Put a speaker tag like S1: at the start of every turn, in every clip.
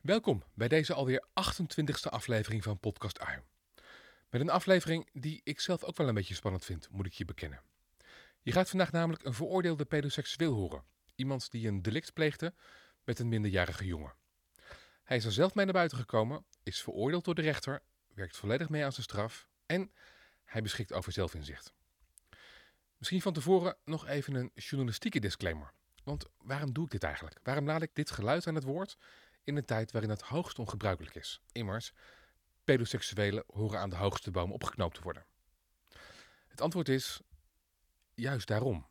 S1: Welkom bij deze alweer 28e aflevering van Podcast Ui. Met een aflevering die ik zelf ook wel een beetje spannend vind, moet ik je bekennen. Je gaat vandaag namelijk een veroordeelde pedoseksueel horen. Iemand die een delict pleegde met een minderjarige jongen. Hij is er zelf mee naar buiten gekomen, is veroordeeld door de rechter, werkt volledig mee aan zijn straf en hij beschikt over zelfinzicht. Misschien van tevoren nog even een journalistieke disclaimer. Want waarom doe ik dit eigenlijk? Waarom laat ik dit geluid aan het woord in een tijd waarin het hoogst ongebruikelijk is? Immers, pedoseksuelen horen aan de hoogste boom opgeknoopt te worden. Het antwoord is juist daarom.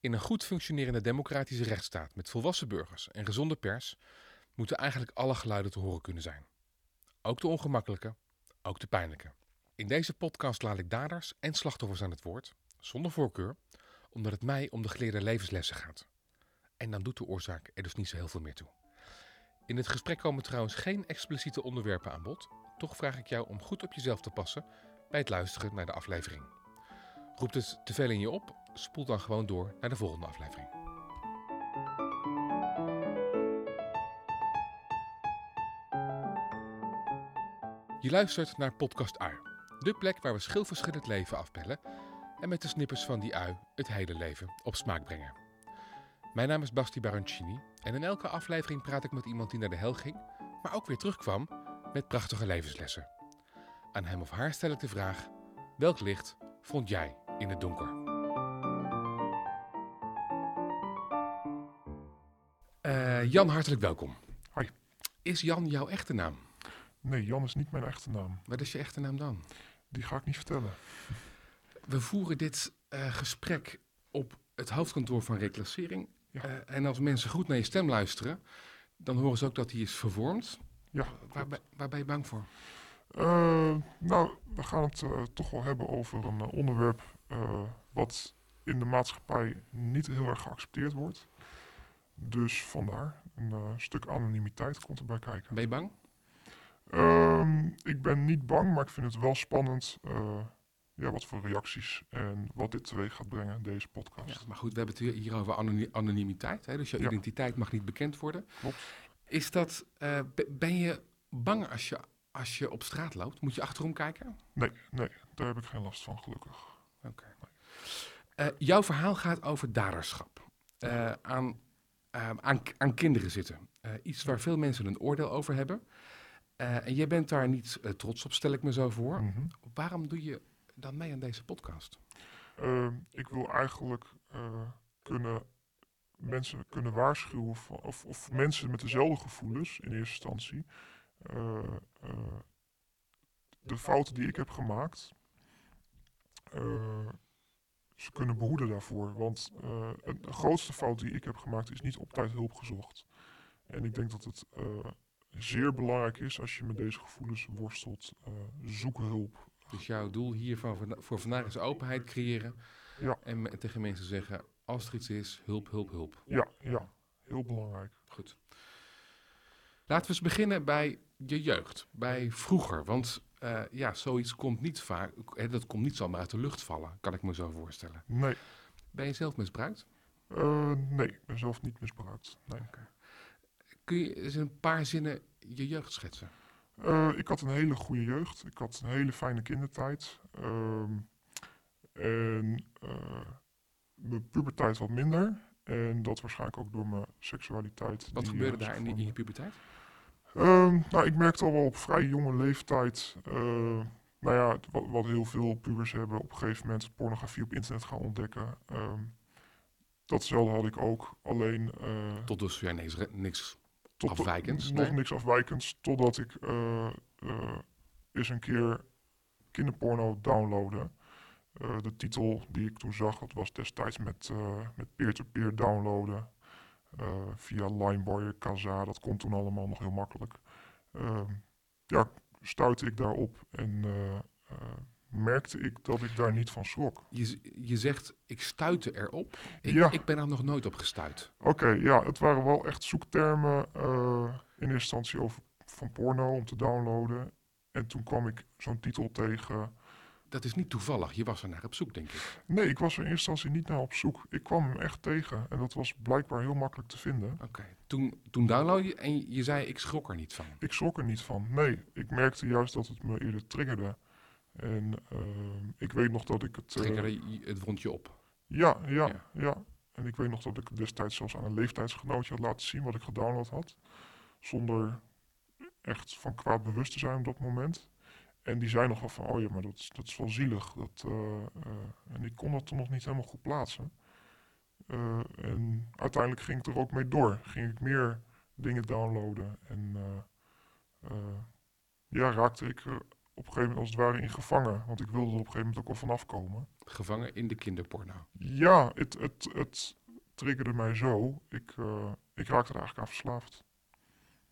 S1: In een goed functionerende democratische rechtsstaat met volwassen burgers en gezonde pers moeten eigenlijk alle geluiden te horen kunnen zijn. Ook de ongemakkelijke, ook de pijnlijke. In deze podcast laat ik daders en slachtoffers aan het woord, zonder voorkeur, omdat het mij om de geleerde levenslessen gaat. En dan doet de oorzaak er dus niet zo heel veel meer toe. In het gesprek komen trouwens geen expliciete onderwerpen aan bod, toch vraag ik jou om goed op jezelf te passen bij het luisteren naar de aflevering. Roept het te veel in je op? Spoel dan gewoon door naar de volgende aflevering. Je luistert naar Podcast Ui, de plek waar we schilverschillend leven afpellen en met de snippers van die ui het hele leven op smaak brengen. Mijn naam is Basti Baroncini en in elke aflevering praat ik met iemand die naar de hel ging, maar ook weer terugkwam met prachtige levenslessen. Aan hem of haar stel ik de vraag: welk licht vond jij in het donker? Eh, Jan, hartelijk welkom.
S2: Hoi.
S1: Is Jan jouw echte naam?
S2: Nee, Jan is niet mijn echte naam.
S1: Wat is je echte naam dan?
S2: Die ga ik niet vertellen.
S1: We voeren dit eh, gesprek op het hoofdkantoor van reclassering.
S2: Ja.
S1: Eh, en als mensen goed naar je stem luisteren, dan horen ze ook dat die is vervormd.
S2: Ja,
S1: Waar, ben- waar ben je bang voor?
S2: Eh, nou, we gaan het eh, toch wel hebben over een onderwerp wat in de maatschappij niet heel erg geaccepteerd wordt. Dus vandaar, een stuk anonimiteit komt erbij kijken.
S1: Ben je bang?
S2: Ehm, ik ben niet bang, maar ik vind het wel spannend ja, wat voor reacties en wat dit teweeg gaat brengen, deze
S1: Ja,
S2: podcast.
S1: maar goed, we hebben het hier- over anoni- anonimiteit. Hè? Dus jouw
S2: Ja.
S1: identiteit mag niet bekend worden.
S2: Klopt.
S1: Is dat, eh, be- ben je bang als je, als je op straat loopt? Moet je achterom kijken?
S2: Nee, nee, daar heb ik geen last van, gelukkig.
S1: Oké. Eh, jouw verhaal gaat over daderschap. Eh, aan, eh, aan, aan kinderen zitten. Iets waar veel mensen een oordeel over hebben. En jij bent daar niet trots op, stel ik me zo voor.
S2: Mhm.
S1: Waarom doe je dan mee aan deze podcast?
S2: Ehm, ik wil eigenlijk eh, kunnen mensen kunnen waarschuwen of, of mensen met dezelfde gevoelens in eerste instantie eh, eh, de fouten die ik heb gemaakt ze kunnen behoeden daarvoor. Want de grootste fout die ik heb gemaakt is niet op tijd hulp gezocht. En ik denk dat het zeer belangrijk is als je met deze gevoelens worstelt, zoek hulp.
S1: Dus jouw doel hier van, vanda- voor vandaag is openheid creëren.
S2: Ja.
S1: En tegen mensen zeggen, als er iets is, hulp, hulp, hulp.
S2: Ja, ja, heel belangrijk.
S1: Goed. Laten we eens beginnen bij je jeugd, bij vroeger. Want eh, ja, zoiets komt niet vaak, hè, dat komt niet zomaar uit de lucht vallen, kan ik me zo voorstellen.
S2: Nee,
S1: Ben je zelf misbruikt?
S2: eh, nee, ik ben zelf niet misbruikt. Nee.
S1: Kun je eens in een paar zinnen je jeugd schetsen?
S2: Eh, ik had een hele goede jeugd. Ik had een hele fijne kindertijd. Ehm, en eh, mijn puberteit wat minder. En dat waarschijnlijk ook door mijn seksualiteit.
S1: Wat
S2: die,
S1: gebeurde
S2: eh,
S1: daar in, in je puberteit?
S2: Ehm, nou, ik merkte al wel op vrij jonge leeftijd. eh, nou ja, wat, wat heel veel pubers hebben, op een gegeven moment pornografie op internet gaan ontdekken. Ehm, datzelfde had ik ook. Alleen. eh,
S1: Tot dus ja, niks, niks
S2: tot
S1: afwijkends,
S2: Nog
S1: nee?
S2: niks afwijkends, totdat ik eh, eh, eens een keer kinderporno downloadde. Eh, de titel die ik toen zag, dat was destijds met met peer-to-peer downloaden. via Limeboy, Kazaa, dat kon toen allemaal nog heel makkelijk. Ehm, ja, stuitte ik daarop en merkte ik dat ik daar niet van schrok.
S1: Je, je zegt, ik stuitte erop. Ik,
S2: Ja.
S1: ik ben er nog nooit op gestuit.
S2: Oké, ja, het waren wel echt zoektermen eh, in eerste instantie over, van porno om te downloaden. En toen kwam ik zo'n titel tegen
S1: dat is niet toevallig. Je was er naar op zoek, denk ik.
S2: Nee, ik was er in eerste instantie niet naar op zoek. Ik kwam hem echt tegen en dat was blijkbaar heel makkelijk te vinden.
S1: Oké. Toen, toen download je en je zei, ik schrok er niet van.
S2: Ik schrok er niet van. Nee, ik merkte juist dat het me eerder triggerde. En ehm, ik weet nog dat ik het... eh,
S1: je het wondje op.
S2: ja, ja,
S1: Ja.
S2: ja, En ik weet nog dat ik het destijds zelfs aan een leeftijdsgenootje had laten zien wat ik gedownload had. Zonder echt van kwaad bewust te zijn op dat moment. En die zei nog wel van, oh ja, maar dat, is- dat is wel zielig. Dat, eh, eh, en ik kon dat toen nog niet helemaal goed plaatsen. En uiteindelijk ging ik er ook mee door. Ging ik meer dingen downloaden. En ja, raakte ik op een gegeven moment als het ware in gevangen. Want ik wilde er op een gegeven moment ook wel vanaf komen.
S1: Gevangen in de kinderporno.
S2: Ja, het, het, het triggerde mij zo. Ik, eh, ik raakte er eigenlijk aan verslaafd.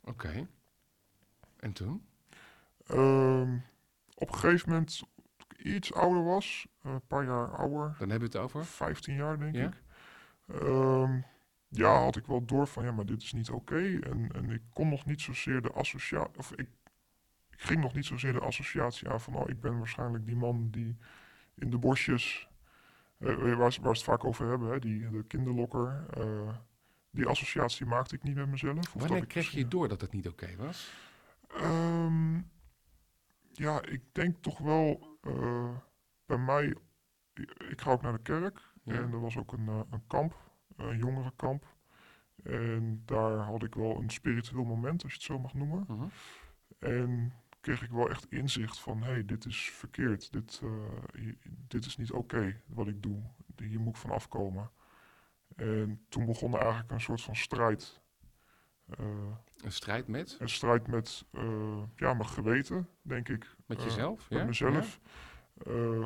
S1: Oké. En toen?
S2: Ehm, op een gegeven moment, toen ik iets ouder was, een paar jaar ouder,
S1: Dan hebben we het over.
S2: 15 jaar denk
S1: Ja?
S2: ik. Ehm, ja, had ik wel door van ja, maar dit is niet oké. En, en ik kon nog niet zozeer de associatie, of ik ging nog niet zozeer de associatie aan van oh, ik ben waarschijnlijk die man die in de bosjes, eh, waar, ze- waar ze het vaak over hebben, hè, die, de kinderlokker. eh, die associatie maakte ik niet met mezelf.
S1: Wanneer
S2: ik
S1: kreeg je door dat het niet oké was?
S2: Ehm, ja, ik denk toch wel eh, bij mij. Ik ga ook naar de kerk
S1: Ja.
S2: en er was ook een, eh, een kamp, een jongerenkamp. En daar had ik wel een spiritueel moment, als je het zo mag noemen.
S1: Mhm.
S2: En kreeg ik wel echt inzicht van, hé, hey, dit is verkeerd. Dit, eh, dit is niet oké wat ik doe. Hier moet ik van afkomen. En toen begon er eigenlijk een soort van strijd. Eh,
S1: Een strijd met?
S2: een strijd met eh, ja, mijn geweten, denk ik.
S1: Met jezelf?
S2: Met
S1: ja?
S2: mezelf.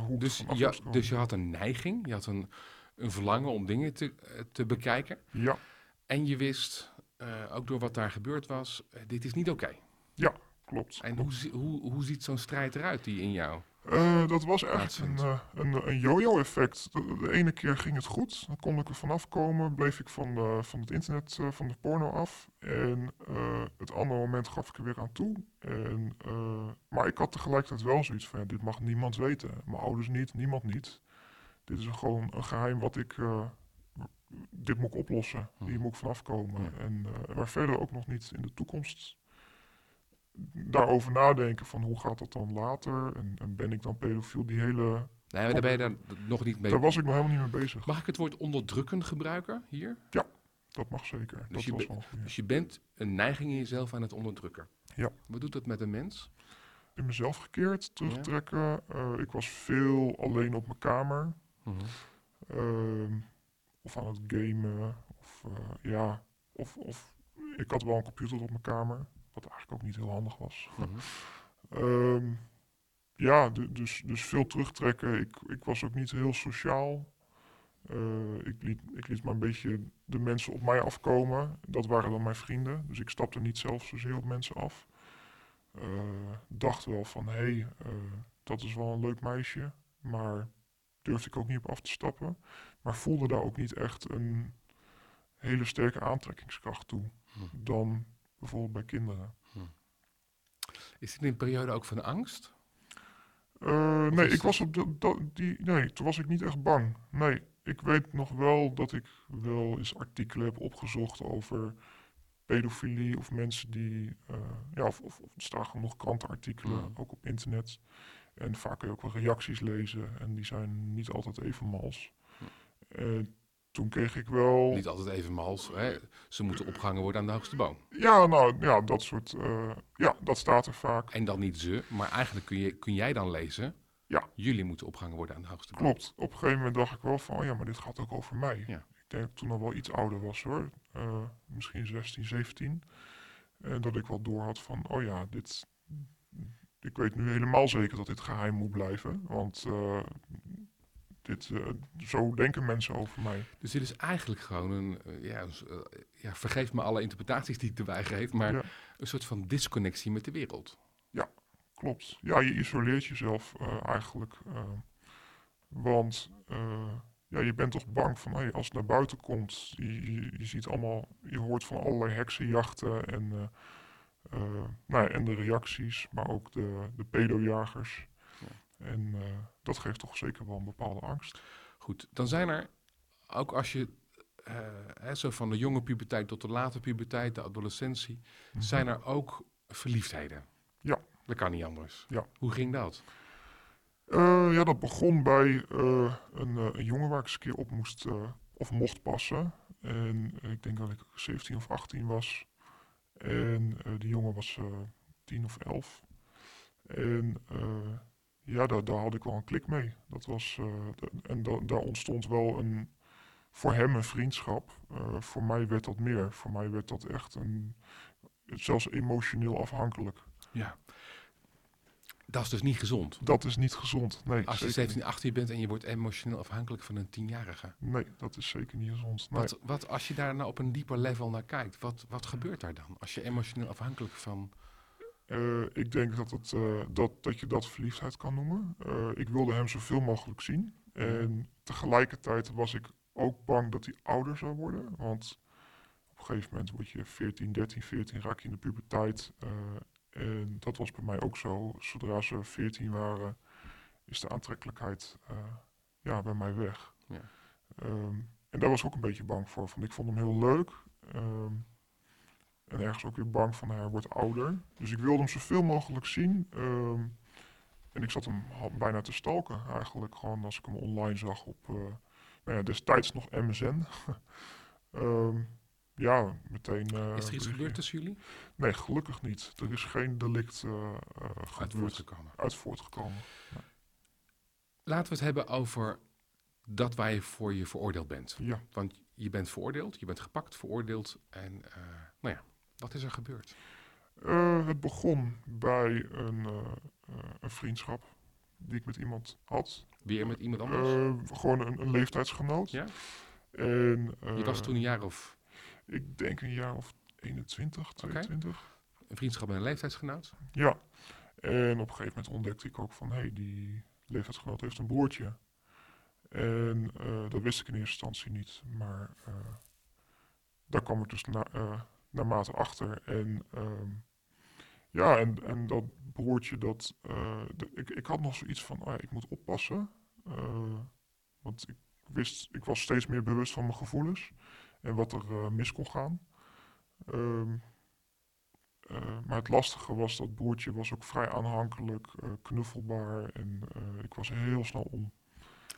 S2: Hoe
S1: Dus,
S2: vanaf
S1: ja, dus je had een neiging, je had een, een verlangen om dingen te, te bekijken.
S2: Ja,
S1: En je wist, ook door wat daar gebeurd was, dit is niet oké.
S2: Klopt.
S1: En hoe, hoe, hoe ziet zo'n strijd eruit die in jou?
S2: Eh, dat was eigenlijk een, eh, een, een yo-yo effect. De, de ene keer ging het goed, dan kon ik er vanaf komen, bleef ik van, de, van het internet, eh, van de porno af. En eh, het andere moment gaf ik er weer aan toe. En, eh, maar ik had tegelijkertijd wel zoiets van, ja, dit mag niemand weten. Mijn ouders niet, niemand niet. Dit is gewoon een geheim wat ik, eh, dit moet ik oplossen.
S1: Hm.
S2: Hier moet ik vanaf komen.
S1: Ja.
S2: En eh, waar verder ook nog niet in de toekomst daarover nadenken van hoe gaat dat dan later en, en ben ik dan pedofiel? Die hele,
S1: Nee, maar daar ben je daar nog niet mee.
S2: daar was ik nog helemaal niet mee bezig.
S1: Mag ik het woord onderdrukken gebruiken hier?
S2: Dat mag zeker.
S1: Dus je
S2: dat was wel goeie.
S1: Dus je bent een neiging in jezelf aan het onderdrukken.
S2: Ja.
S1: Wat doet dat met een mens?
S2: in mezelf gekeerd, terugtrekken. Eh, ik was veel alleen op mijn kamer.
S1: Mhm.
S2: Ehm, of aan het gamen. Of eh, ja, of, of ik had wel een computer op mijn kamer. Wat eigenlijk ook niet heel handig was.
S1: Mhm.
S2: Ehm, ja, du- dus, dus veel terugtrekken. Ik, ik was ook niet heel sociaal. Eh, ik, liet, ik liet maar een beetje de mensen op mij afkomen. Dat waren dan mijn vrienden. Dus ik stapte niet zelf zozeer op mensen af. Eh, dacht wel van, hé, hey, eh, dat is wel een leuk meisje. Maar durfde ik ook niet op af te stappen. Maar voelde daar ook niet echt een hele sterke aantrekkingskracht toe.
S1: Hm.
S2: Dan bijvoorbeeld bij kinderen.
S1: Is dit een periode ook van angst?
S2: Eh, nee, ik was op de, dat- die, nee, toen was ik niet echt bang. Nee, ik weet nog wel dat ik wel eens artikelen heb opgezocht over pedofilie of mensen die, eh, ja, of, of, of er staan genoeg krantenartikelen,
S1: Mhm.
S2: ook op internet. En vaak kun je ook wel reacties lezen en die zijn niet altijd even mals. En toen kreeg ik wel...
S1: Niet altijd even mals. Hè? Ze moeten opgehangen worden aan de hoogste boom.
S2: Ja, nou, ja, dat soort, eh, ja, dat staat er vaak.
S1: En dan niet ze, maar eigenlijk kun, je, kun jij dan lezen...
S2: Ja.
S1: Jullie moeten opgehangen worden aan de hoogste boom.
S2: Klopt. Op een gegeven moment dacht ik wel van, oh ja, maar dit gaat ook over mij.
S1: Ja.
S2: Ik denk dat ik toen al wel iets ouder was hoor. Eh, misschien 16, 17. En dat ik wel door had van, oh ja, dit... Ik weet nu helemaal zeker dat dit geheim moet blijven. Want eh, dit, eh, zo denken mensen over mij.
S1: Dus dit is eigenlijk gewoon een... eh, ja, eh, ja, vergeef me alle interpretaties die ik erbij geef... maar
S2: Ja.
S1: een soort van disconnectie met de wereld.
S2: Klopt. Ja, je isoleert jezelf eigenlijk. want ja, je bent toch bang van hey, als het naar buiten komt. Je, je, je ziet allemaal, je hoort van allerlei heksenjachten en, nou ja, en de reacties, maar ook de, de pedojagers. En eh, dat geeft toch zeker wel een bepaalde angst.
S1: Goed, dan zijn er, ook als je eh, hè, zo van de jonge puberteit tot de late puberteit, de adolescentie, zijn er ook verliefdheden.
S2: Ja.
S1: Dat kan niet anders.
S2: Ja.
S1: Hoe ging dat?
S2: Eh, ja, dat begon bij een, een jongen waar ik eens een keer op moest of mocht passen. En ik denk dat ik 17 of 18 was. En die jongen was eh 10 of 11. En ja, daar, daar had ik wel een klik mee. Dat was, eh, en da- daar ontstond wel een, voor hem een vriendschap. Eh, voor mij werd dat meer. Voor mij werd dat echt een, zelfs emotioneel afhankelijk.
S1: Ja. Dat is dus niet gezond.
S2: Dat is niet gezond. Nee,
S1: Als je
S2: zeker
S1: 17, 18 bent en je wordt emotioneel afhankelijk van een tienjarige.
S2: Nee, dat is zeker niet gezond. Nee.
S1: Wat, wat als je daar nou op een dieper level naar kijkt, wat, wat gebeurt daar dan? Als je emotioneel afhankelijk van...
S2: Eh, ik denk dat, het, eh, dat, dat je dat verliefdheid kan noemen. Eh, ik wilde hem zoveel mogelijk zien. En tegelijkertijd was ik ook bang dat hij ouder zou worden. Want op een gegeven moment word je 14, 13, 14, raak je in de puberteit. En dat was bij mij ook zo. Zodra ze 14 waren, is de aantrekkelijkheid ja, bij mij weg.
S1: Ja.
S2: Ehm, en daar was ik ook een beetje bang voor. Want ik vond hem heel leuk. Ehm, en ergens ook weer bang van hij wordt ouder. Dus ik wilde hem zoveel mogelijk zien. Ehm, en ik zat hem bijna te stalken eigenlijk. Gewoon als ik hem online zag op uh, nou ja, destijds nog MSN. Ehm, ja, meteen... Uh,
S1: is er iets gebeurd tussen jullie?
S2: Nee, gelukkig niet. Er is geen delict uh,
S1: uit voortgekomen.
S2: Uit voortgekomen.
S1: Ja. Laten we het hebben over dat waar je voor je veroordeeld bent.
S2: Ja.
S1: Want je bent veroordeeld, je bent gepakt, veroordeeld. En uh, nou ja, wat is er gebeurd?
S2: Uh, het begon bij een, uh, een, vriendschap die ik met iemand had.
S1: Weer met iemand anders?
S2: Uh, gewoon een, een, leeftijdsgenoot.
S1: Ja?
S2: En,
S1: je was toen een jaar of?
S2: Ik denk een jaar of 21, 22.
S1: Okay. Een vriendschap met een leeftijdsgenoot?
S2: Ja. En op een gegeven moment ontdekte ik ook van... hé, hey, die leeftijdsgenoot heeft een broertje. En uh, dat wist ik in eerste instantie niet. Maar uh, daar kwam ik dus na, uh, naarmate achter. En um, ja, en, en dat broertje, dat, de, ik, ik had nog zoiets van, oh ja, ik moet oppassen. want ik wist, ik was steeds meer bewust van mijn gevoelens. En wat er mis kon gaan. Um, maar het lastige was, dat broertje was ook vrij aanhankelijk, knuffelbaar. En ik was heel snel om.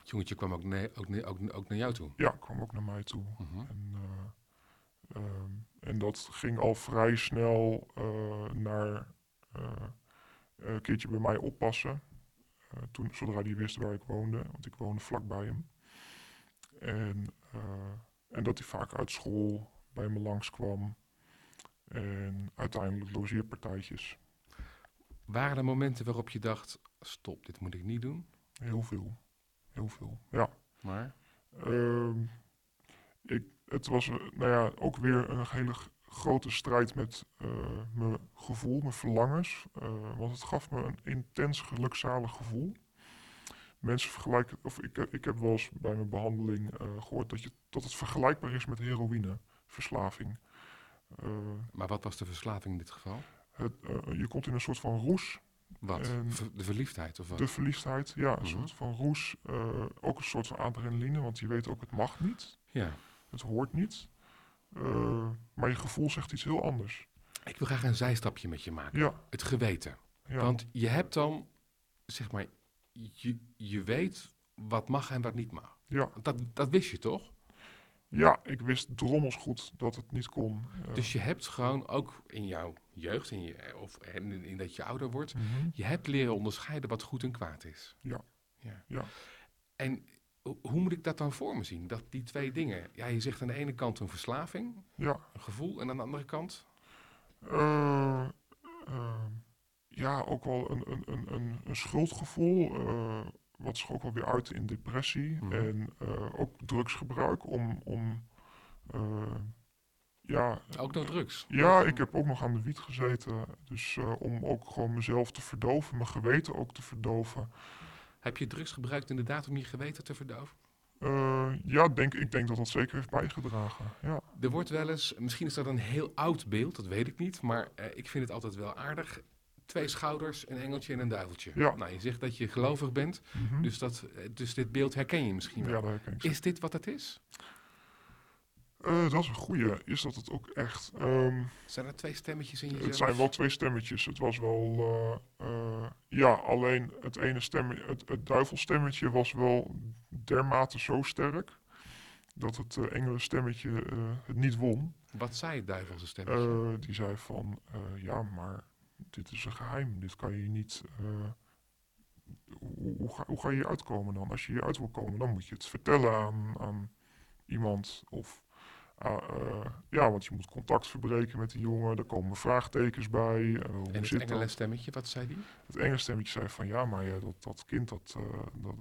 S1: Het jongetje kwam ook, nee, ook, nee, ook, ook, naar jou toe?
S2: Ja, kwam ook naar mij toe. -huh. en, uh, um, en, dat ging al vrij snel uh, naar een keertje bij mij oppassen. toen, zodra hij wist waar ik woonde, want ik woonde vlakbij hem. En, en dat hij vaak uit school bij me langskwam. En uiteindelijk logeerpartijtjes.
S1: Waren er momenten waarop je dacht, stop, dit moet ik niet doen?
S2: Heel veel. Heel veel, ja.
S1: Maar?
S2: Um, ik, het was nou ja, ook weer een hele grote strijd met uh, mijn gevoel, mijn verlangens. Uh, want het gaf me een intens gelukzalig gevoel. Mensen vergelijken, of ik, ik heb wel eens bij mijn behandeling uh, gehoord dat, je, dat het vergelijkbaar is met heroïne, verslaving.
S1: Uh, maar wat was de verslaving in dit geval?
S2: Het, je komt in een soort van roes.
S1: Wat? De verliefdheid of wat?
S2: De verliefdheid, ja. Een -huh. soort van roes. Ook een soort van adrenaline, want je weet ook het mag niet.
S1: Ja.
S2: Het hoort niet. Uh, maar je gevoel zegt iets heel anders.
S1: Ik wil graag een zijstapje met je maken.
S2: Ja.
S1: Het geweten.
S2: Ja.
S1: Want je hebt dan, zeg maar, je, je weet wat mag en wat niet mag.
S2: Ja.
S1: Dat, dat wist je toch?
S2: Ja, ik wist drommels goed dat het niet kon.
S1: Uh, dus je hebt gewoon ook in jouw jeugd, in je, of in, in dat je ouder wordt,
S2: mm -hmm.
S1: je hebt leren onderscheiden wat goed en kwaad is.
S2: Ja.
S1: ja.
S2: ja.
S1: En hoe moet ik dat dan voor me zien? Dat die twee dingen. Ja, je zegt aan de ene kant een verslaving,
S2: ja.
S1: een gevoel, en aan de andere kant?
S2: Uh, uh, ja, ook wel een, een, een, een, een schuldgevoel. Uh, wat zich ook wel weer uit in depressie. Mm -hmm. En ook drugsgebruik om. om ja,
S1: ook nog drugs?
S2: Ja, ik heb ook nog aan de wiet gezeten. Dus om ook gewoon mezelf te verdoven, mijn geweten ook te verdoven.
S1: Heb je drugs gebruikt inderdaad om je geweten te verdoven?
S2: Uh, ja, denk, ik denk dat dat zeker heeft bijgedragen. Ja.
S1: Er wordt wel eens, misschien is dat een heel oud beeld, dat weet ik niet, maar uh, ik vind het altijd wel aardig. twee schouders, een engeltje en een duiveltje.
S2: Ja.
S1: Nou, je zegt dat je gelovig bent,
S2: Mhm.
S1: dus, dat, eh, dus dit beeld herken je misschien wel.
S2: ja, herken ik.
S1: Is dit wat het is?
S2: Eh, dat is een goeie. Is dat het ook echt? Ehm,
S1: Zijn er twee stemmetjes in jezelf?
S2: het zijn wel twee stemmetjes. Het was wel... eh, eh, ja, alleen het ene stemmetje, het, het duivelstemmetje was wel dermate zo sterk... dat het uh, engelenstemmetje het niet won.
S1: Wat zei het duivelse stemmetje?
S2: Die zei van, ja, maar dit is een geheim. Dit kan je niet... hoe, hoe, ga, hoe ga je hier uitkomen dan? Als je hier uit wil komen, dan moet je het vertellen aan, aan iemand. Of, ah, eh, ja, want je moet contact verbreken met die jongen. Er komen vraagtekens bij. eh, hoe
S1: en het
S2: zit
S1: engelenstemmetje, wat zei die?
S2: Het enge stemmetje zei van, ja, maar ja, dat, dat kind, dat, eh, dat,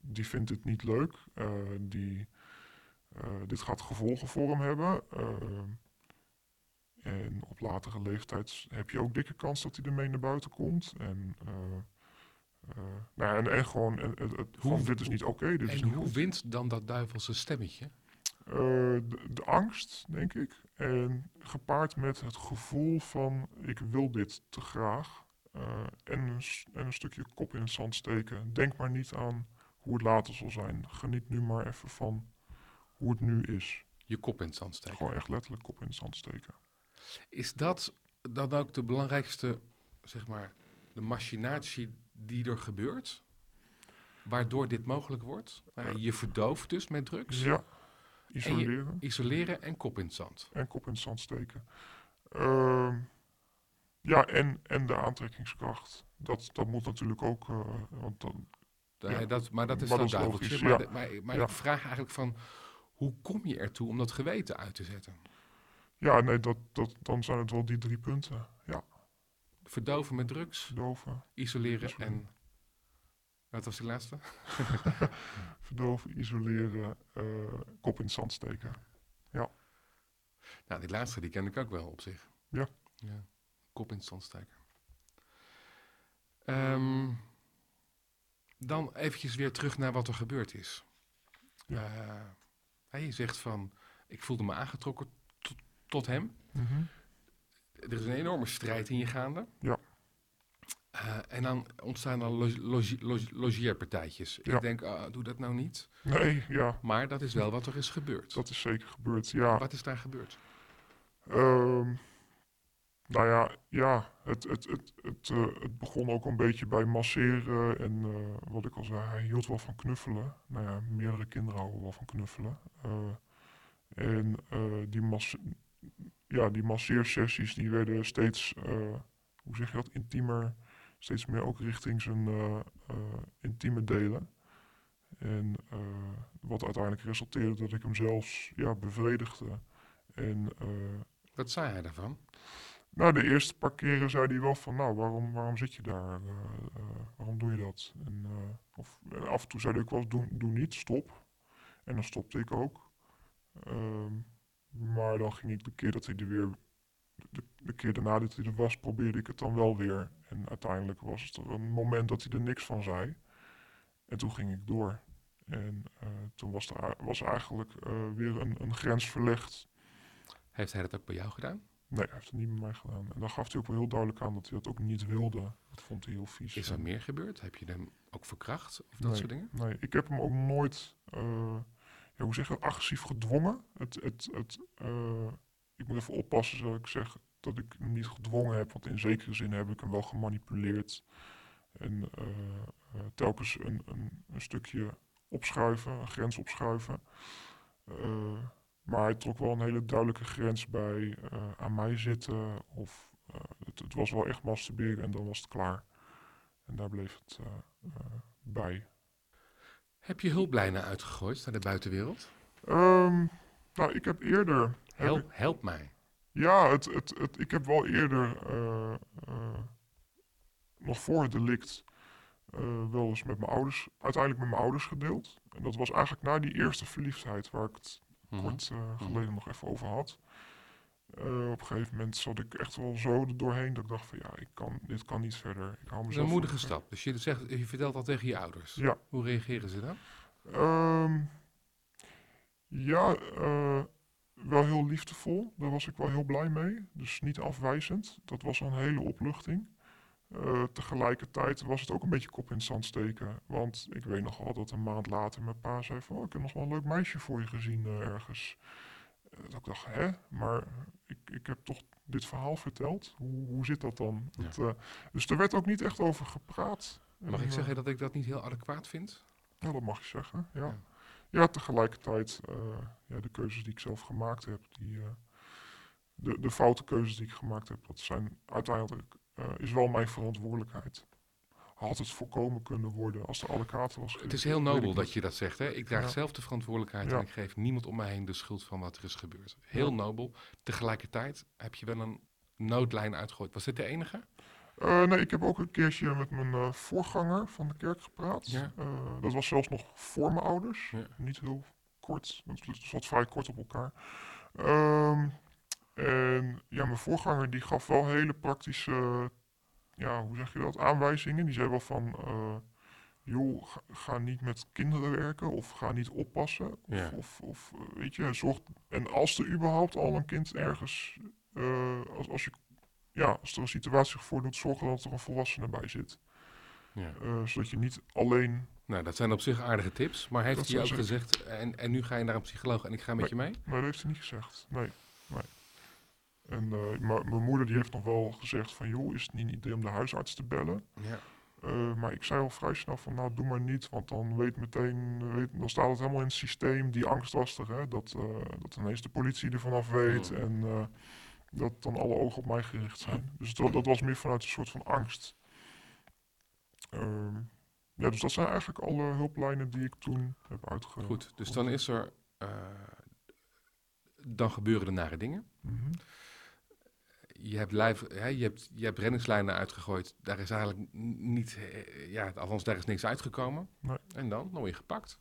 S2: die vindt het niet leuk. Eh, die, eh, dit gaat gevolgen voor hem hebben. Eh, en op latere leeftijd heb je ook dikke kans dat hij ermee naar buiten komt. En, eh, eh, nou ja, en, en gewoon, eh, het,
S1: Hoe-
S2: van, dit is niet oké,
S1: En hoe
S2: goed.
S1: wint dan dat duivelse stemmetje?
S2: Eh, de, angst, denk ik. En gepaard met het gevoel van, ik wil dit te graag. Eh, en, een, en een stukje kop in het zand steken. Denk maar niet aan hoe het later zal zijn. Geniet nu maar even van hoe het nu is.
S1: Je kop in het zand steken.
S2: Gewoon echt letterlijk kop in het zand steken.
S1: Is dat dan ook de belangrijkste, zeg maar, de machinatie die er gebeurt? Waardoor dit mogelijk wordt? Nou, ja, je verdooft dus met drugs,
S2: Ja, isoleren
S1: isoleren en kop in het zand.
S2: en kop in het zand steken. Ehm, ja, en, en de aantrekkingskracht. Dat, dat moet natuurlijk ook, eh, want dan,
S1: Ja,
S2: Ja.
S1: dat, maar dat is
S2: Maar
S1: dan duiveltje. maar
S2: ja.
S1: de- maar, ik vraag eigenlijk van, hoe kom je ertoe om dat geweten uit te zetten?
S2: ja, nee, dat, dat, dan zijn het wel die drie punten. Ja,
S1: Verdoven met drugs,
S2: verdoven,
S1: isoleren
S2: Isoleren.
S1: en... Wat was die laatste?
S2: verdoven, isoleren, eh, kop in het zand steken.
S1: Nou, die laatste die ken ik ook wel op zich.
S2: Ja.
S1: ja. Kop in het zand steken. Ehm, dan eventjes weer terug naar wat er gebeurd is.
S2: Ja.
S1: Eh, hè, je zegt van, ik voelde me aangetrokken tot, tot hem. Er is een enorme strijd in je gaande.
S2: Ja.
S1: Eh, en dan ontstaan er lo logeerpartijtjes.
S2: Ja.
S1: Ik denk, ah, doe dat nou niet.
S2: Nee, ja,
S1: Maar dat is wel wat er is gebeurd.
S2: dat is zeker gebeurd. Ja,
S1: Wat is daar gebeurd?
S2: Ehm, nou ja, ja het, het, het, het, eh, het begon ook een beetje bij masseren en eh, wat ik al zei, hij hield wel van knuffelen. Nou ja, meerdere kinderen houden wel van knuffelen. En die, mas ja, die masseersessies die werden steeds, hoe zeg je dat, intiemer. Steeds meer ook richting zijn eh, eh, intieme delen. En eh, wat uiteindelijk resulteerde dat ik hem zelfs ja, bevredigde. En
S1: Wat zei hij daarvan?
S2: nou, de eerste paar keren zei hij wel van, nou, waarom, waarom zit je daar? Waarom doe je dat? En, of, en af en toe zei hij ook wel eens, doe, doe niet, stop. En dan stopte ik ook. Ehm, maar dan ging ik de keer dat hij er weer, de, de keer daarna dat hij er was, probeerde ik het dan wel weer. En uiteindelijk was het er een moment dat hij er niks van zei. En toen ging ik door. En eh, toen was er, was eigenlijk eh, weer een, een grens verlegd.
S1: Heeft hij dat ook bij jou gedaan?
S2: Nee, hij heeft het niet met mij gedaan. En dan gaf hij ook wel heel duidelijk aan dat hij dat ook niet wilde. Dat vond hij heel vies.
S1: Is er meer gebeurd? Heb je hem ook verkracht of dat
S2: Nee.
S1: soort dingen?
S2: Nee, ik heb hem ook nooit, eh, ja, hoe zeg je, agressief gedwongen. Het, het, het, ik moet even oppassen dat ik zeg dat ik hem niet gedwongen heb, want in zekere zin heb ik hem wel gemanipuleerd. En eh, eh, telkens een, een, een stukje opschuiven, een grens opschuiven. Eh, maar hij trok wel een hele duidelijke grens bij aan mij zitten. Of het, het was wel echt masturberen en dan was het klaar. En daar bleef het bij.
S1: Heb je hulplijnen uitgegooid naar de buitenwereld?
S2: Ehm, nou, ik heb eerder. heb
S1: Help,
S2: ik-
S1: help mij.
S2: ja, het, het, het, ik heb wel eerder. eh, eh, nog voor het delict. eh, wel eens met mijn ouders. Uiteindelijk met mijn ouders gedeeld. En dat was eigenlijk na die eerste verliefdheid. waar ik het
S1: Mhm.
S2: kort eh, geleden nog even over had. Eh, op een gegeven moment zat ik echt wel zo er doorheen. dat ik dacht: van ja, ik kan, dit kan niet verder. Ik hou mezelf
S1: een moedige stap. Dus je, zegt, je vertelt dat tegen je ouders.
S2: Ja.
S1: Hoe reageren ze dan?
S2: Ehm, ja, eh, wel heel liefdevol. Daar was ik wel heel blij mee. Dus niet afwijzend. Dat was een hele opluchting. Eh, tegelijkertijd was het ook een beetje kop in het zand steken. Want ik weet nog wel dat een maand later mijn pa zei van... Oh, ik heb nog wel een leuk meisje voor je gezien eh, ergens. Dat ik dacht, hè? Maar ik, ik heb toch dit verhaal verteld? Hoe, hoe zit dat dan?
S1: Ja.
S2: Dus er werd ook niet echt over gepraat.
S1: Mag
S2: En,
S1: ik zeggen dat ik dat niet heel adequaat vind?
S2: ja, dat mag je zeggen, ja.
S1: Ja.
S2: Ja, tegelijkertijd, eh, ja, de keuzes die ik zelf gemaakt heb, die, eh, de, de foute keuzes die ik gemaakt heb, dat zijn uiteindelijk, eh, is wel mijn verantwoordelijkheid. Had het voorkomen kunnen worden als er alle kaarten was
S1: Het is heel nobel dat je dat zegt. Hè? Ik draag
S2: Ja.
S1: zelf de verantwoordelijkheid
S2: Ja.
S1: en ik geef niemand om mij heen de schuld van wat er is gebeurd. Heel
S2: Ja.
S1: nobel. Tegelijkertijd heb je wel een noodlijn uitgegooid. Was dit de enige?
S2: Eh, nee, ik heb ook een keertje met mijn eh, voorganger van de kerk gepraat.
S1: Ja.
S2: Eh, dat was zelfs nog voor mijn ouders.
S1: Ja.
S2: Niet heel kort, dat zat vrij kort op elkaar. Ehm, en ja, mijn voorganger die gaf wel hele praktische, ja, hoe zeg je dat, aanwijzingen. Die zei wel van, joh, ga, ga niet met kinderen werken of ga niet oppassen. Of,
S1: Ja.
S2: of, of weet je, zorg, en als er überhaupt al een kind ergens, als, als je ja, als er een situatie zich voordoet, zorgen dat er een volwassene bij zit.
S1: Ja.
S2: Eh, zodat je niet alleen.
S1: Nou, dat zijn op zich aardige tips. Maar heeft
S2: Dat
S1: hij ook gezegd, en, en nu ga je naar een psycholoog en ik ga met je mee?
S2: Maar dat heeft hij niet gezegd. Nee. nee. En eh, maar mijn moeder die heeft nog wel gezegd van joh, is het niet een idee om de huisarts te bellen?
S1: Ja.
S2: Eh, maar ik zei al vrij snel van nou doe maar niet, want dan weet meteen, weet, dan staat het helemaal in het systeem. Die angst was er, hè, dat, dat ineens de politie er vanaf weet
S1: Mm.
S2: en dat dan alle ogen op mij gericht zijn. Dus dat, dat was meer vanuit een soort van angst. Ehm, ja, dus dat zijn eigenlijk alle hulplijnen die ik toen heb uitge...
S1: Goed, dus dan is er... eh, dan gebeuren er nare dingen.
S2: Mhm.
S1: Je hebt, lijf, hè, je, hebt, je hebt reddingslijnen uitgegooid. Daar is eigenlijk niet... eh, Ja, althans, daar is niks uitgekomen.
S2: Nee.
S1: En dan? Dan word je gepakt.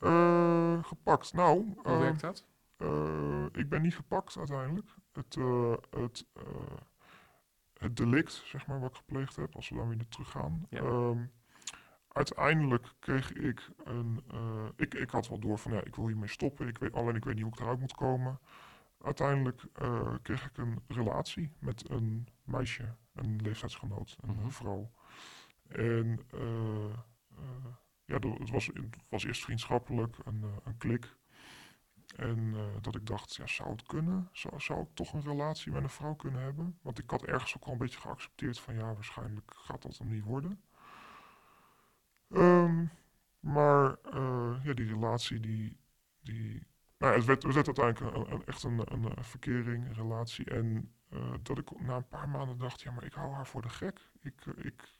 S2: Eh, gepakt. Nou,
S1: Hoe
S2: eh,
S1: werkt dat?
S2: Eh, ik ben niet gepakt uiteindelijk. Het, eh, het, eh, het delict, zeg maar, wat ik gepleegd heb, als we dan weer teruggaan.
S1: Ja.
S2: Ehm, uiteindelijk kreeg ik een. ik, ik had wel door van ja, ik wil hiermee stoppen. Ik weet, alleen ik weet niet hoe ik eruit moet komen. Uiteindelijk kreeg ik een relatie met een meisje, een leeftijdsgenoot, een
S1: Mhm.
S2: vrouw. En ja, het was, het was eerst vriendschappelijk, een, een klik. En eh, dat ik dacht, ja, zou het kunnen? Zou, zou ik toch een relatie met een vrouw kunnen hebben? Want ik had ergens ook al een beetje geaccepteerd van ja, waarschijnlijk gaat dat hem niet worden. Ehm, maar eh, ja, die relatie die. die nou, het, werd, het werd uiteindelijk een, een- echt een, een, verkering, een relatie. En eh, dat ik na een paar maanden dacht, ja, maar ik hou haar voor de gek. Ik, ik,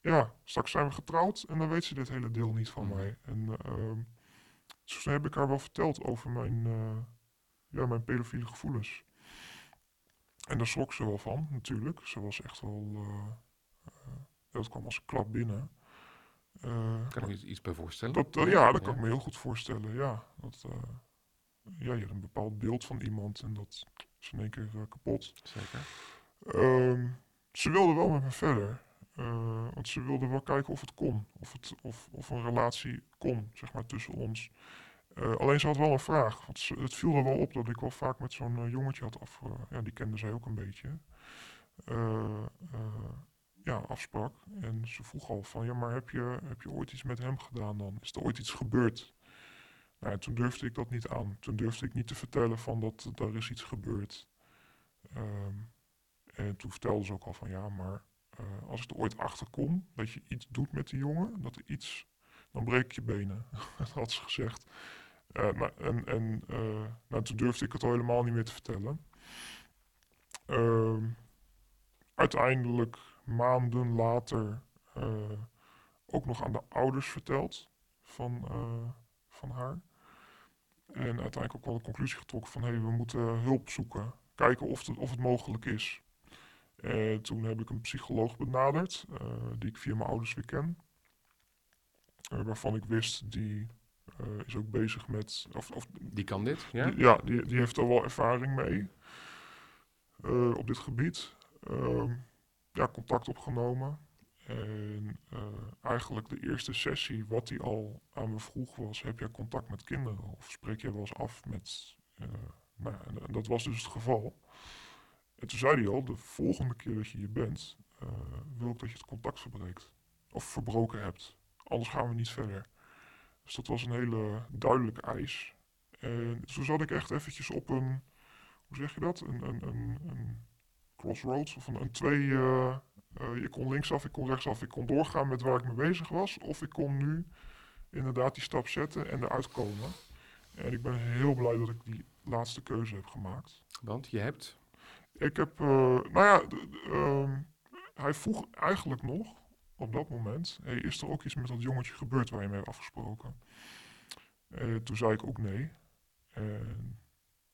S2: ja, straks zijn we getrouwd en dan weet ze dit hele deel niet van
S1: Mhm.
S2: mij. En ehm, dus toen heb ik haar wel verteld over mijn, eh, ja, mijn pedofiele gevoelens. En daar schrok ze wel van, natuurlijk. Ze was echt wel... eh, eh, dat kwam als een klap binnen.
S1: Kan ik me iets- bij voorstellen?
S2: dat, ja, dat kan ik me heel goed voorstellen, ja. Dat, ja, je hebt een bepaald beeld van iemand en dat is in één keer kapot.
S1: Zeker.
S2: Ehm, ze wilde wel met me verder. Eh, want ze wilde wel kijken of het kon. Of, het, of, of een relatie kon, zeg maar, tussen ons. Eh, alleen ze had wel een vraag. Want het viel er wel op dat ik wel vaak met zo'n eh, jongetje had af... ja, die kende zij ook een beetje. ja, afsprak. En ze vroeg al van... Ja, maar heb je, heb je ooit iets met hem gedaan dan? Is er ooit iets gebeurd? Nou, en toen durfde ik dat niet aan. Toen durfde ik niet te vertellen van dat er is iets gebeurd. Ehm, en toen vertelde ze ook al van ja, maar eh, als ik er ooit achter kom dat je iets doet met die jongen, dat er iets, dan breek ik je benen. dat had ze gezegd. Eh, maar, en en eh, nou, toen durfde ik het al helemaal niet meer te vertellen. Ehm, uiteindelijk, maanden later, ook nog aan de ouders verteld van, van haar. En uiteindelijk ook wel de conclusie getrokken van hé, hey, we moeten hulp zoeken. Kijken of of het mogelijk is. En toen heb ik een psycholoog benaderd, eh, die ik via mijn ouders weer ken. Eh, waarvan ik wist, die eh, is ook bezig met. Of, of,
S1: Die kan dit, ja?
S2: die, ja, die, die heeft er wel ervaring mee eh, op dit gebied. Ehm, ja, contact opgenomen. En eh, eigenlijk de eerste sessie, wat hij al aan me vroeg was, heb jij contact met kinderen? Of spreek jij wel eens af met... eh, nou, ja, en, en dat was dus het geval. En toen zei hij al, de volgende keer dat je hier bent, eh, wil ik dat je het contact verbreekt. Of verbroken hebt. Anders gaan we niet verder. Dus dat was een hele duidelijke eis. En toen zat ik echt eventjes op een, hoe zeg je dat? Een, een, een, een crossroads of een, twee... eh, je kon linksaf, ik kon rechtsaf, ik kon doorgaan met waar ik mee bezig was. Of ik kon nu inderdaad die stap zetten en eruit komen. En ik ben heel blij dat ik die laatste keuze heb gemaakt.
S1: Want je hebt...
S2: Ik heb, eh, nou ja, ehm, hij vroeg eigenlijk nog op dat moment: hey, is er ook iets met dat jongetje gebeurd waar je mee hebt afgesproken? Eh, toen zei ik ook nee. En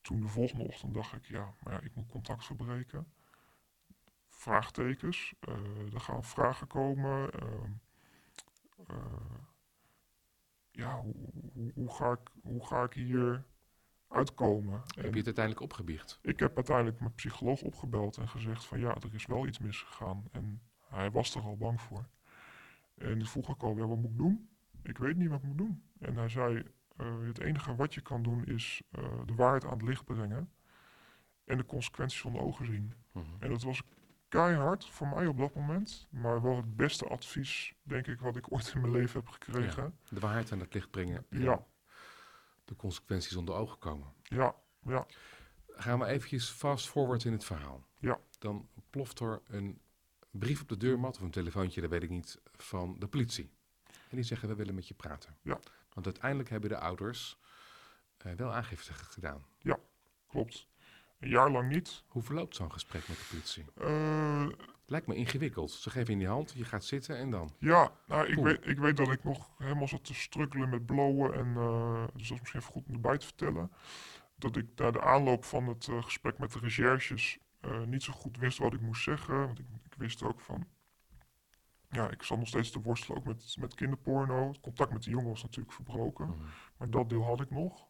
S2: toen de volgende ochtend dacht ik: ja, maar ja, ik moet contact verbreken. Vraagtekens, eh, er gaan vragen komen. ehm, eh, ja, hoe, ga ik, hoe ga ik hier uitkomen?
S1: Heb
S2: En-
S1: je het uiteindelijk opgebiecht?
S2: ik heb uiteindelijk mijn psycholoog opgebeld en gezegd van ja, er is wel iets misgegaan. En hij was er al bang voor. En toen vroeg ik al, ja, wat moet ik doen? Ik weet niet wat ik moet doen. En hij zei, eh, het enige wat je kan doen is eh, de waarheid aan het licht brengen. En de consequenties onder ogen zien.
S1: Mhm.
S2: En dat was keihard voor mij op dat moment. Maar wel het beste advies, denk ik, wat ik ooit in mijn leven heb gekregen.
S1: De waarheid aan het licht brengen. en
S2: Ja,
S1: De consequenties onder ogen komen.
S2: ja, ja.
S1: Gaan we eventjes fast forward in het verhaal.
S2: Ja.
S1: Dan ploft er een brief op de deurmat of een telefoontje, dat weet ik niet, van de politie. En die zeggen, we willen met je praten.
S2: Ja.
S1: Want uiteindelijk hebben de ouders eh, wel aangifte gedaan.
S2: Klopt. Een jaar lang niet.
S1: Hoe verloopt zo'n gesprek met de politie?
S2: Eh,
S1: Lijkt me ingewikkeld. Ze geven je in die hand, je gaat zitten en dan.
S2: Ja, nou, ik,
S1: Poeh.
S2: weet, ik weet dat ik nog helemaal zat te strukkelen met blowen. En, eh, dus dat is misschien even goed om erbij te vertellen. Dat ik na de aanloop van het eh, gesprek met de recherches eh, niet zo goed wist wat ik moest zeggen. Want ik, ik wist ook van... Ja, ik zat nog steeds te worstelen ook met, met kinderporno. Het contact met de jongen was natuurlijk verbroken.
S1: Mhm.
S2: Maar dat deel had ik nog.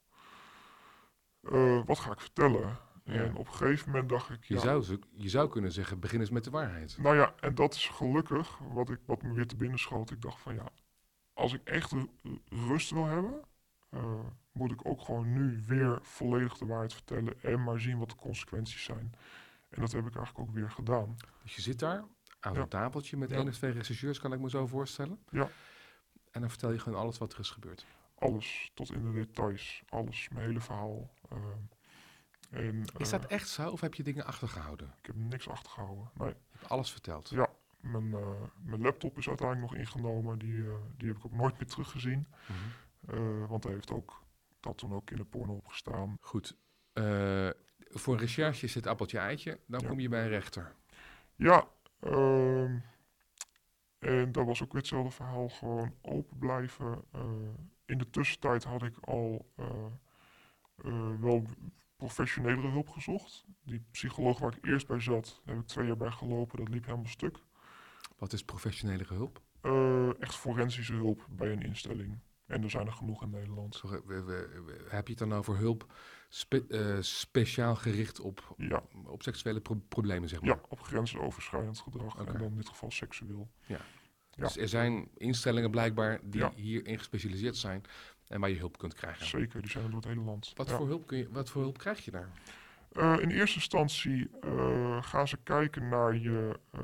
S2: Wat ga ik vertellen?
S1: Ja.
S2: En op een gegeven moment dacht ik...
S1: Je,
S2: ja,
S1: zou, je zou kunnen zeggen, begin eens met de waarheid.
S2: nou ja, en dat is gelukkig wat, ik, wat me weer te binnen schoot. Ik dacht van ja, als ik echt ru- rust wil hebben, eh, moet ik ook gewoon nu weer volledig de waarheid vertellen en maar zien wat de consequenties zijn. En dat heb ik eigenlijk ook weer gedaan.
S1: Dus je zit daar aan
S2: Ja.
S1: zo'n tafeltje met één of twee rechercheurs, kan ik me zo voorstellen.
S2: Ja.
S1: En dan vertel je gewoon alles wat er is gebeurd.
S2: Alles, tot in de details, alles, mijn hele verhaal. eh, en,
S1: Is
S2: eh,
S1: dat echt zo of heb je dingen achtergehouden?
S2: Ik heb niks achtergehouden. Nee,
S1: Je hebt alles verteld.
S2: Ja. mijn, eh, mijn laptop is uiteindelijk nog ingenomen. Die, eh, die heb ik ook nooit meer teruggezien.
S1: Mhm.
S2: Eh, want hij heeft ook, dat toen ook in de porno opgestaan.
S1: Goed. Eh, voor recherche is het appeltje eitje. Dan
S2: Ja.
S1: kom je bij een rechter.
S2: Ja, ehm, en dat was ook weer hetzelfde verhaal, gewoon open blijven. Eh, in de tussentijd had ik al eh, eh, wel professionelere hulp gezocht. Die psycholoog waar ik eerst bij zat, heb ik twee jaar bij gelopen, dat liep helemaal stuk.
S1: Wat is professionele hulp?
S2: Eh, echt forensische hulp bij een instelling. En er zijn er genoeg in Nederland.
S1: We- we- we- heb je het dan over hulp spe- eh, speciaal gericht op,
S2: Ja,
S1: op seksuele pro- problemen, zeg maar?
S2: ja op grensoverschrijdend gedrag. En dan in dit geval seksueel. ja.
S1: Dus er zijn instellingen blijkbaar die
S2: Ja.
S1: hierin gespecialiseerd zijn en waar je hulp kunt krijgen.
S2: Zeker, die zijn er door het hele land.
S1: Wat,
S2: Ja.
S1: voor hulp kun je, wat voor hulp krijg je daar?
S2: Eh, in eerste instantie eh, gaan ze kijken naar je eh,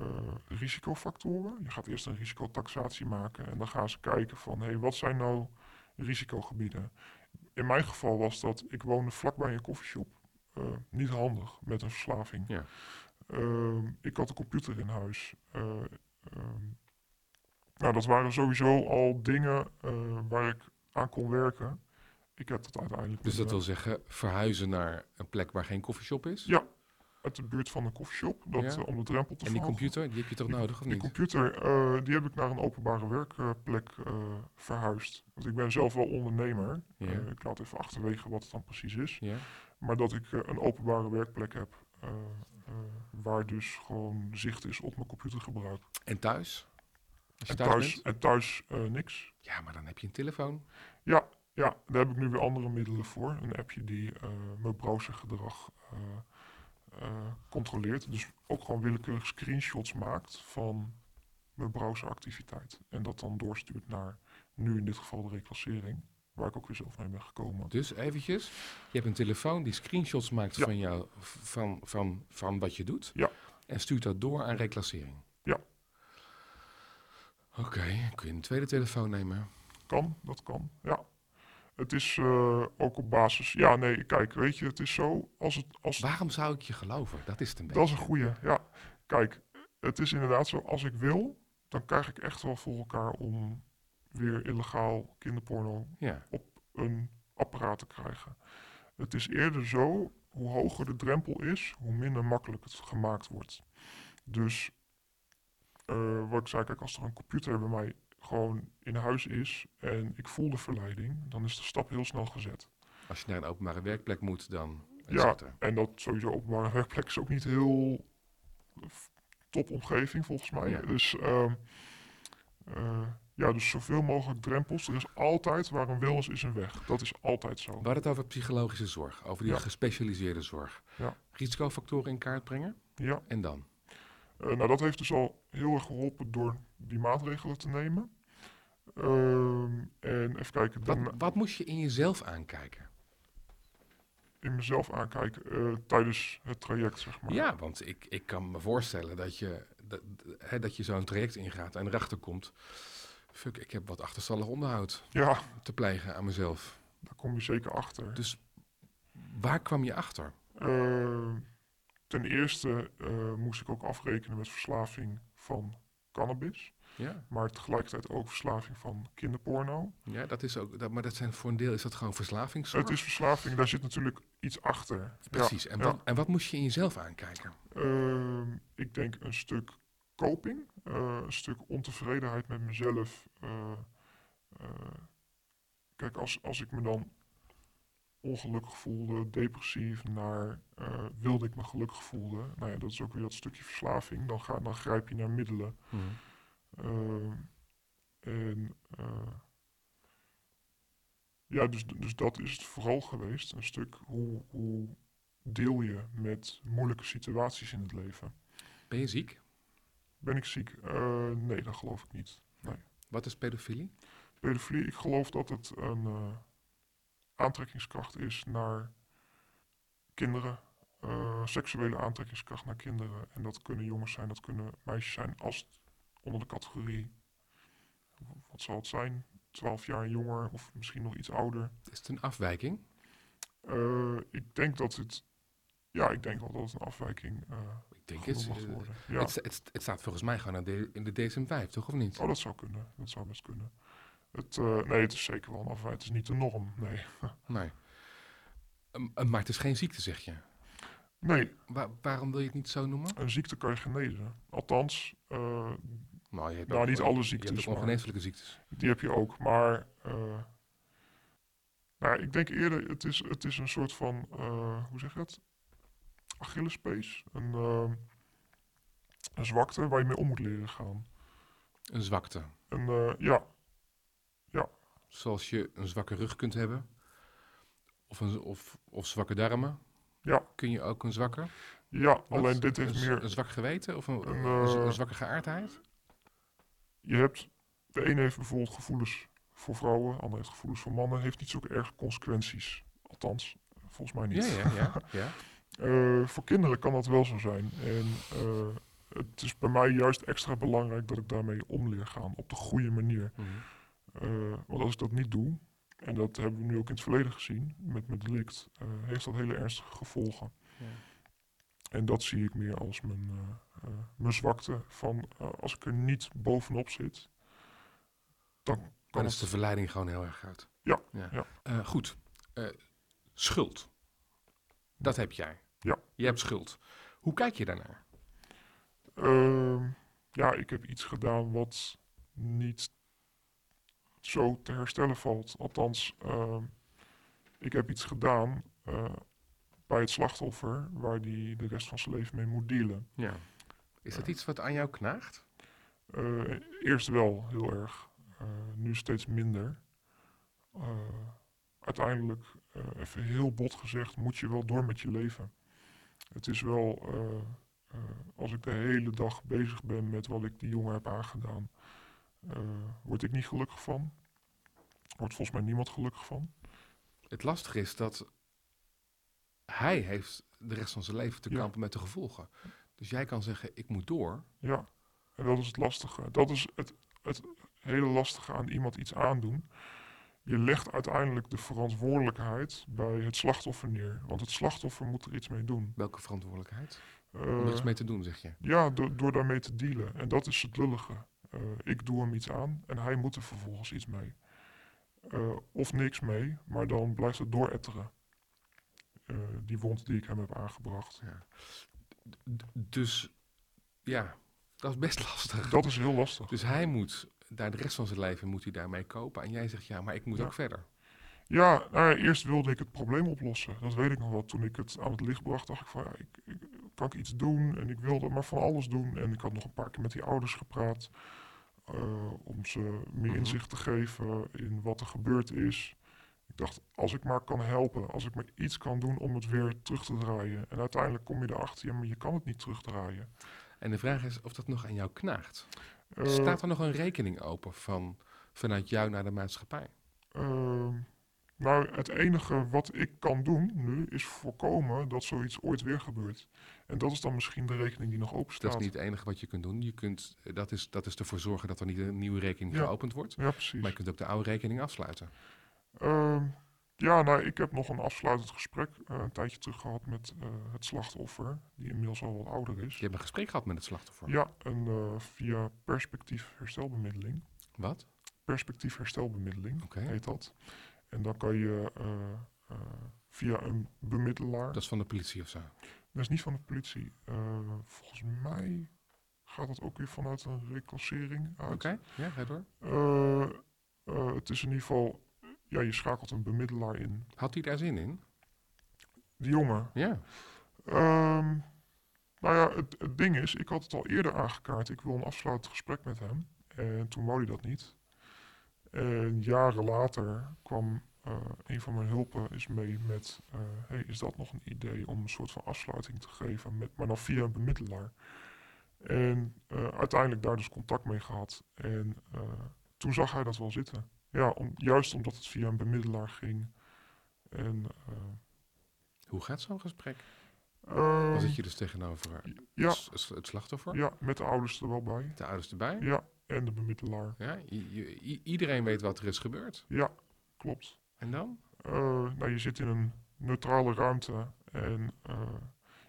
S2: risicofactoren. Je gaat eerst een risicotaxatie maken en dan gaan ze kijken van hé, wat zijn nou risicogebieden? In mijn geval was dat ik woonde vlakbij een koffieshop. Niet handig met een verslaving.
S1: Ja.
S2: Ehm, ik had een computer in huis. Eh, ehm, nou, dat waren sowieso al dingen waar ik aan kon werken. Ik heb dat uiteindelijk
S1: Dus dat wil zeggen verhuizen naar een plek waar geen koffieshop is?
S2: Ja, uit de buurt van een koffieshop, dat,
S1: Ja.
S2: eh, om de drempel te
S1: En die
S2: verhogen.
S1: computer, die heb je toch
S2: Die-
S1: nodig of
S2: Die
S1: niet?
S2: computer, eh, die heb ik naar een openbare werkplek eh, verhuisd. Want ik ben zelf wel ondernemer.
S1: Ja.
S2: Ik laat even achterwege wat het dan precies is.
S1: Ja?
S2: Maar dat ik een openbare werkplek heb waar dus gewoon zicht is op mijn computergebruik.
S1: En thuis?
S2: En
S1: thuis,
S2: en thuis niks.
S1: Ja, maar dan heb je een telefoon.
S2: Ja, ja, daar heb ik nu weer andere middelen voor. Een appje die eh, mijn browsergedrag eh, controleert. Dus ook gewoon willekeurig screenshots maakt van mijn browseractiviteit. En dat dan doorstuurt naar, nu in dit geval de reclassering, waar ik ook weer zelf mee ben gekomen.
S1: Dus eventjes, je hebt een telefoon die screenshots maakt
S2: Ja.
S1: van, jou, van, van, van wat je doet.
S2: Ja.
S1: En stuurt dat door aan reclassering. Oké, kun je een tweede telefoon nemen?
S2: Kan, dat kan, ja. Het is eh, ook op basis, ja nee, kijk, weet je, het is zo, als het, als
S1: Waarom zou ik je geloven? Dat is het een beetje.
S2: Dat is een goeie, ja. Kijk, het is inderdaad zo, als ik wil, dan krijg ik echt wel voor elkaar om weer illegaal kinderporno
S1: Ja,
S2: op een apparaat te krijgen. Het is eerder zo, hoe hoger de drempel is, hoe minder makkelijk het gemaakt wordt. Dus, eh, wat ik zei, kijk, als er een computer bij mij gewoon in huis is en ik voel de verleiding, dan is de stap heel snel gezet.
S1: als je naar een openbare werkplek moet, dan...
S2: Ja. En dat sowieso openbare werkplek is ook niet heel f- top omgeving volgens mij.
S1: Ja.
S2: Dus, ehm, eh, ja, dus zoveel mogelijk drempels. Er is altijd, waar een wil is, is een weg. Dat is altijd zo.
S1: We hadden het over psychologische zorg, over die
S2: Ja.
S1: gespecialiseerde zorg.
S2: Ja.
S1: Risicofactoren in kaart brengen
S2: Ja,
S1: en dan?
S2: Eh, nou dat heeft dus al heel erg geholpen door die maatregelen te nemen. Ehm, en even kijken,
S1: Wat,
S2: dan
S1: wat moest je in jezelf aankijken?
S2: in mezelf aankijken eh, tijdens het traject, zeg maar.
S1: Ja, want ik, ik kan me voorstellen dat je, dat, hè, dat je zo'n traject ingaat en erachter komt. Fuck, ik heb wat achterstallig onderhoud
S2: Ja,
S1: te plegen aan mezelf.
S2: daar kom je zeker achter.
S1: Dus waar kwam je achter?
S2: Eh, ten eerste eh, moest ik ook afrekenen met verslaving van cannabis.
S1: Ja,
S2: Maar tegelijkertijd ook verslaving van kinderporno.
S1: ja dat is ook, dat, maar dat zijn voor een deel is dat gewoon verslavingszorg.
S2: Het is verslaving, daar zit natuurlijk iets achter.
S1: Precies. en,
S2: ja.
S1: wat, en wat moest je in jezelf aankijken?
S2: Ehm, ik denk een stuk coping, eh, een stuk ontevredenheid met mezelf. eh, kijk, als, als ik me dan ongelukkig voelde, depressief, naar eh, wilde ik me gelukkig voelen. Nou ja, dat is ook weer dat stukje verslaving. Dan, ga, dan grijp je naar middelen. Ehm, en eh, ja, dus, dus dat is het vooral geweest. Een stuk hoe, hoe deel je met moeilijke situaties in het leven.
S1: Ben je ziek?
S2: Ben ik ziek? Eh, nee, dat geloof ik niet.
S1: Wat is pedofilie?
S2: Pedofilie, ik geloof dat het een aantrekkingskracht is naar kinderen. eh, seksuele aantrekkingskracht naar kinderen. En dat kunnen jongens zijn, dat kunnen meisjes zijn. Als het onder de categorie, wat zal het zijn? 12 jaar jonger of misschien nog iets ouder.
S1: Is het een afwijking?
S2: Eh, ik denk dat het, ja, ik denk wel dat het een afwijking eh
S1: Ik denk het.
S2: mag worden. Ja.
S1: Het, het, het staat volgens mij gewoon in de DSM-5, toch of niet?
S2: Oh, dat zou kunnen. Dat zou best kunnen. Het, eh, nee, het is zeker wel een afwijking. Het is niet de norm, nee.
S1: Nee. Um, uh, maar het is geen ziekte, zeg je.
S2: Nee,
S1: Wa- waarom wil je het niet zo noemen?
S2: een ziekte kan je genezen. Althans, eh,
S1: Nou, je hebt
S2: Nou, niet alle
S1: Je hebt
S2: ziektes,
S1: ook
S2: maar-
S1: ongeneeslijke ziektes.
S2: die heb je ook. Maar eh, nou, ik denk eerder, het is, het is een soort van, eh, hoe zeg je dat? Achillespees. Een, eh, een zwakte waar je mee om moet leren gaan.
S1: Een zwakte.
S2: En eh, ja,
S1: Zoals je een zwakke rug kunt hebben. Of, een, of, of zwakke darmen.
S2: Ja.
S1: Kun je ook een zwakke?
S2: ja
S1: Wat?
S2: alleen dit heeft
S1: een,
S2: meer...
S1: Een zwak geweten? Of een,
S2: Een, eh,
S1: een zwakke geaardheid?
S2: Je hebt, de ene heeft bijvoorbeeld gevoelens voor vrouwen, de andere heeft gevoelens voor mannen. Heeft niet zulke erg consequenties. Althans, volgens mij niet.
S1: Ja, ja, ja. ja.
S2: Eh, voor kinderen kan dat wel zo zijn. En eh, het is bij mij juist extra belangrijk dat ik daarmee om leer gaan. Op de goede manier.
S1: Mhm.
S2: Want als ik dat niet doe, en dat hebben we nu ook in het verleden gezien met mijn delict, eh, heeft dat hele ernstige gevolgen.
S1: Ja.
S2: En dat zie ik meer als mijn, eh, eh, mijn zwakte. Van eh, als ik er niet bovenop zit, dan kan
S1: Dan
S2: het
S1: is de verleiding gewoon heel erg groot.
S2: Ja, ja.
S1: Eh, goed. Eh, schuld. Dat heb jij.
S2: Ja.
S1: Je hebt schuld. Hoe kijk je daarnaar?
S2: Ehm, ja, ik heb iets gedaan wat niet zo te herstellen valt. Althans, ehm, ik heb iets gedaan eh, bij het slachtoffer waar die de rest van zijn leven mee moet dealen.
S1: Ja. Is dat iets wat aan jou knaagt?
S2: Eh, eerst wel heel erg, eh, nu steeds minder. Eh, uiteindelijk, eh, even heel bot gezegd, moet je wel door met je leven. Het is wel, eh, eh, als ik de hele dag bezig ben met wat ik die jongen heb aangedaan, word ik niet gelukkig van. Wordt volgens mij niemand gelukkig van.
S1: Het lastige is dat hij heeft de rest van zijn leven te
S2: Ja.
S1: kampen met de gevolgen. Dus jij kan zeggen, ik moet door.
S2: Ja, en dat is het lastige. Dat is het, het hele lastige aan iemand iets aandoen. Je legt uiteindelijk de verantwoordelijkheid bij het slachtoffer neer. Want het slachtoffer moet er iets mee doen.
S1: Welke verantwoordelijkheid? Om
S2: Eh,
S1: er iets mee te doen, zeg je.
S2: Ja, door, door daarmee te dealen. En dat is het lullige. Eh, ik doe hem iets aan en hij moet er vervolgens iets mee. Eh, of niks mee, maar dan blijft het dooretteren. Eh, die wond die ik hem heb aangebracht.
S1: Dus ja, dat is best lastig.
S2: Dat is heel lastig.
S1: Dus hij moet daar de rest van zijn leven moet hij daarmee kopen. En jij zegt, ja, maar ik moet
S2: Ja.
S1: ook verder.
S2: Ja, nou ja, eerst wilde ik het probleem oplossen. Dat weet ik nog wel. Toen ik het aan het licht bracht, dacht ik van ja, ik, ik, kan ik iets doen? En ik wilde maar van alles doen. En ik had nog een paar keer met die ouders gepraat. eh, om ze meer
S1: Mhm.
S2: inzicht te geven in wat er gebeurd is. Ik dacht, als ik maar kan helpen, als ik maar iets kan doen om het weer terug te draaien. En uiteindelijk kom je erachter, ja, maar je kan het niet terugdraaien.
S1: En de vraag is of dat nog aan jou knaagt.
S2: Eh,
S1: Staat er nog een rekening open van, vanuit jou naar de maatschappij?
S2: Ehm, nou, het enige wat ik kan doen nu is voorkomen dat zoiets ooit weer gebeurt. En dat is dan misschien de rekening die nog open
S1: Dat
S2: staat.
S1: is niet het enige wat je kunt doen. Je kunt, dat, is, dat is ervoor zorgen dat er niet een nieuwe rekening
S2: Ja.
S1: geopend wordt.
S2: Ja, precies.
S1: Maar je kunt ook de oude rekening afsluiten.
S2: Ehm, ja, nou, ik heb nog een afsluitend gesprek eh, een tijdje terug gehad met eh, het slachtoffer, die inmiddels al wat ouder is.
S1: Je hebt een gesprek gehad met het slachtoffer.
S2: Ja, en eh, via perspectief herstelbemiddeling.
S1: Wat?
S2: Perspectief herstelbemiddeling
S1: Oké.
S2: heet dat. En dan kan je eh, eh, via een bemiddelaar.
S1: Dat is van de politie of zo.
S2: Dat is niet van de politie. Eh, volgens mij gaat het ook weer vanuit een reclassering uit.
S1: Oké, ja, ga door.
S2: Eh, eh, het is in ieder geval, ja, je schakelt een bemiddelaar in.
S1: Had hij daar zin in?
S2: Die jongen.
S1: Ja.
S2: Ehm, nou ja, het, het ding is, ik had het al eerder aangekaart. Ik wil een afsluitend gesprek met hem. En toen wou hij dat niet. En jaren later kwam een van mijn hulpen is mee met... eh, hey, is dat nog een idee om een soort van afsluiting te geven, met, maar dan via een bemiddelaar. En eh, uiteindelijk daar dus contact mee gehad. En eh, toen zag hij dat wel zitten. Ja, om, juist omdat het via een bemiddelaar ging. En... eh,
S1: Hoe gaat zo'n gesprek? Dan
S2: ehm,
S1: zit je dus tegenover
S2: ja,
S1: s- het slachtoffer,
S2: ja, met de ouders er wel bij.
S1: de ouders erbij.
S2: Ja, en de bemiddelaar.
S1: Ja, iedereen weet wat er is gebeurd.
S2: Ja, klopt.
S1: En dan?
S2: Eh, nou, je zit in een neutrale ruimte en eh,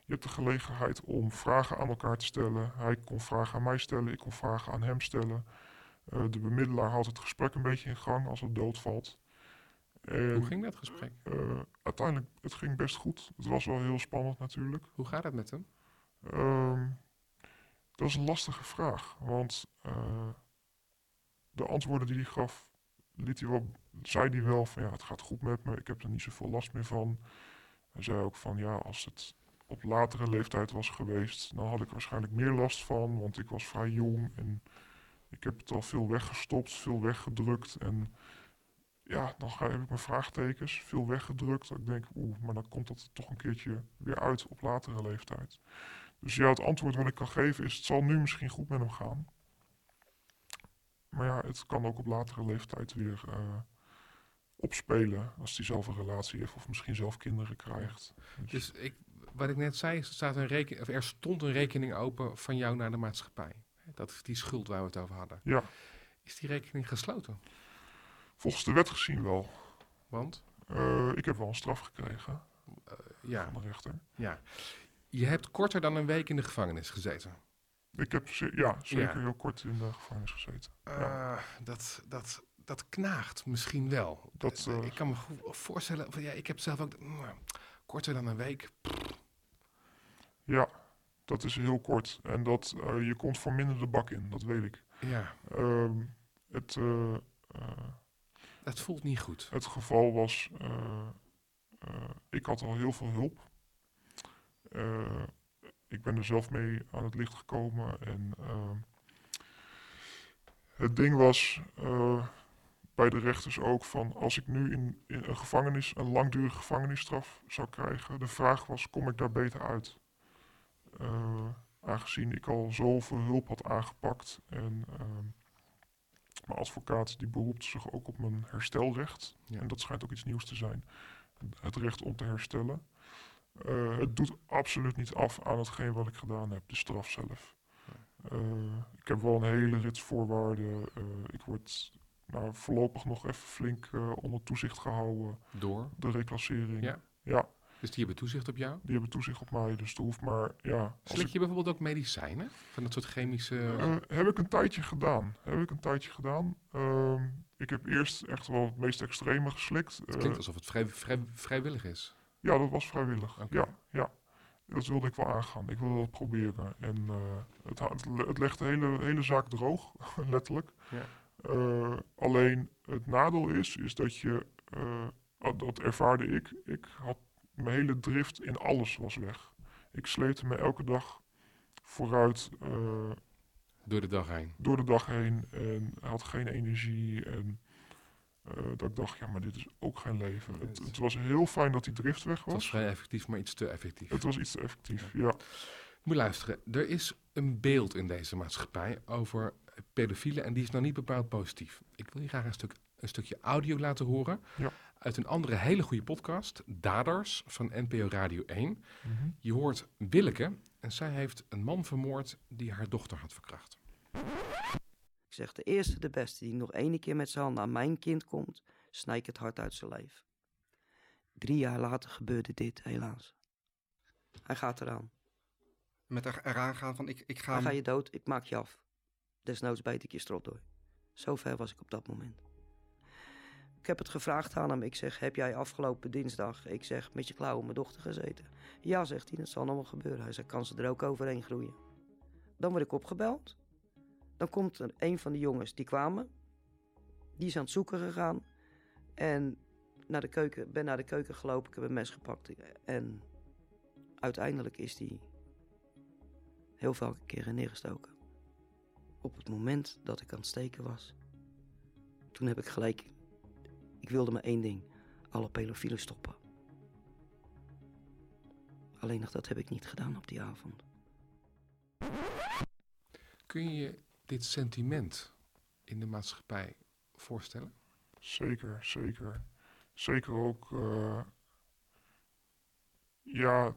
S2: je hebt de gelegenheid om vragen aan elkaar te stellen. Hij kon vragen aan mij stellen, ik kon vragen aan hem stellen. Eh, de bemiddelaar houdt het gesprek een beetje in gang als het doodvalt. En,
S1: Hoe ging dat gesprek?
S2: uiteindelijk, het ging best goed. Het was wel heel spannend natuurlijk.
S1: Hoe gaat het met hem?
S2: Ehm, dat is een lastige vraag, want de antwoorden die hij gaf, liet hij wel, zei hij wel van ja, het gaat goed met me, ik heb er niet zoveel last meer van. Hij zei ook van ja, als het op latere leeftijd was geweest, dan had ik waarschijnlijk meer last van, want ik was vrij jong en ik heb het al veel weggestopt, veel weggedrukt en ja, dan ga, heb ik mijn vraagtekens, veel weggedrukt. Dat ik denk, oeh, maar dan komt dat toch een keertje weer uit op latere leeftijd. Dus ja, het antwoord wat ik kan geven is: het zal nu misschien goed met hem gaan. Maar ja, het kan ook op latere leeftijd weer eh, opspelen. Als hij zelf een relatie heeft of misschien zelf kinderen krijgt. Dus,
S1: Dus ik, wat ik net zei, er, staat een reken, of er stond een rekening open van jou naar de maatschappij. Dat is die schuld waar we het over hadden.
S2: ja,
S1: Is die rekening gesloten?
S2: volgens de wet gezien wel.
S1: Want,
S2: Eh, ik heb wel een straf gekregen
S1: ja,
S2: van de rechter.
S1: ja, je hebt korter dan een week in de gevangenis gezeten.
S2: Ik heb ja, zeker
S1: Ja.
S2: heel kort in de gevangenis gezeten.
S1: Eh, dat, dat, dat knaagt misschien wel.
S2: Dat,
S1: Eh,
S2: eh,
S1: ik kan me goed voorstellen, ja, ik heb zelf ook mm, korter dan een week.
S2: Ja, dat is heel kort. En dat, je komt voor minder de bak in, dat weet ik.
S1: Ja,
S2: Ehm, het,
S1: dat voelt niet goed.
S2: Het geval was, ik had al heel veel hulp. Ik ben er zelf mee aan het licht gekomen. En ehm, het ding was eh, bij de rechters ook van als ik nu in, in een gevangenis, een langdurige gevangenisstraf zou krijgen, de vraag was, kom ik daar beter uit? Eh, aangezien ik al zoveel hulp had aangepakt en ehm, mijn advocaat die beroept zich ook op mijn herstelrecht.
S1: Ja.
S2: En dat schijnt ook iets nieuws te zijn. Het recht om te herstellen. Eh, het doet absoluut niet af aan hetgeen wat ik gedaan heb, de straf zelf. Eh, ik heb wel een hele rits voorwaarden. Eh, ik word nou, voorlopig nog even flink onder toezicht gehouden.
S1: Door.
S2: De reclassering.
S1: Ja.
S2: ja,
S1: Dus die hebben toezicht op jou.
S2: die hebben toezicht op mij. Dus er hoeft maar, ja.
S1: Slik
S2: ik-
S1: je bijvoorbeeld ook medicijnen? Van dat soort chemische...
S2: Heb ik een tijdje gedaan. Heb ik een tijdje gedaan. Ehm, ik heb eerst echt wel het meest extreme geslikt.
S1: het klinkt alsof het vrij, vrij, vrijwillig is.
S2: Ja, dat was vrijwillig. Ja, ja. Dat wilde ik wel aangaan. Ik wilde dat proberen. En eh, het, het, le- het legt de hele, hele zaak droog, letterlijk.
S1: Ja.
S2: Eh, alleen het nadeel is, is dat je, eh, dat- dat ervaarde ik, ik had mijn hele drift in alles was weg. Ik sleepte me elke dag vooruit
S1: Door de dag heen.
S2: door de dag heen en had geen energie. En eh, dat ik dacht, ja, maar dit is ook geen leven. Het,
S1: Het-
S2: was heel fijn dat die drift weg
S1: Het was
S2: was.
S1: vrij effectief, maar iets te effectief.
S2: Het was iets te effectief, ja.
S1: Moet luisteren, er is een beeld in deze maatschappij over pedofielen en die is nou niet bepaald positief. Ik wil je graag een, stuk, een stukje audio laten horen
S2: Ja.
S1: uit een andere hele goede podcast, Daders van NPO Radio 1.
S2: Mhm.
S1: Je hoort Willeke en zij heeft een man vermoord die haar dochter had verkracht.
S3: Ik zeg, de eerste, de beste die nog ene keer met zijn handen aan mijn kind komt, snij ik het hart uit zijn lijf. Drie jaar later gebeurde dit, helaas. Hij gaat eraan.
S4: Met er, eraan gaan van ik, ik ga...
S3: Dan ga je dood, ik maak je af. Desnoods bijt ik je strot door. Zo ver was ik op dat moment. Ik heb het gevraagd aan hem. Ik zeg, heb jij afgelopen dinsdag, ik zeg, met je klauwen mijn dochter gezeten? Ja, zegt hij, dat zal nog wel gebeuren. Hij zegt, kan ze er ook overheen groeien? Dan word ik opgebeld. Dan komt er een van de jongens, die kwamen. Die is aan het zoeken gegaan. En naar de keuken, ben naar de keuken gelopen, ik heb een mes gepakt. En uiteindelijk is die heel veel keren neergestoken. Op het moment dat ik aan het steken was, toen heb ik gelijk. Ik wilde maar één ding: alle pedofielen stoppen. Alleen nog dat heb ik niet gedaan op die avond.
S1: Kun je dit sentiment in de maatschappij voorstellen?
S2: Zeker, zeker. Zeker ook, eh, ja,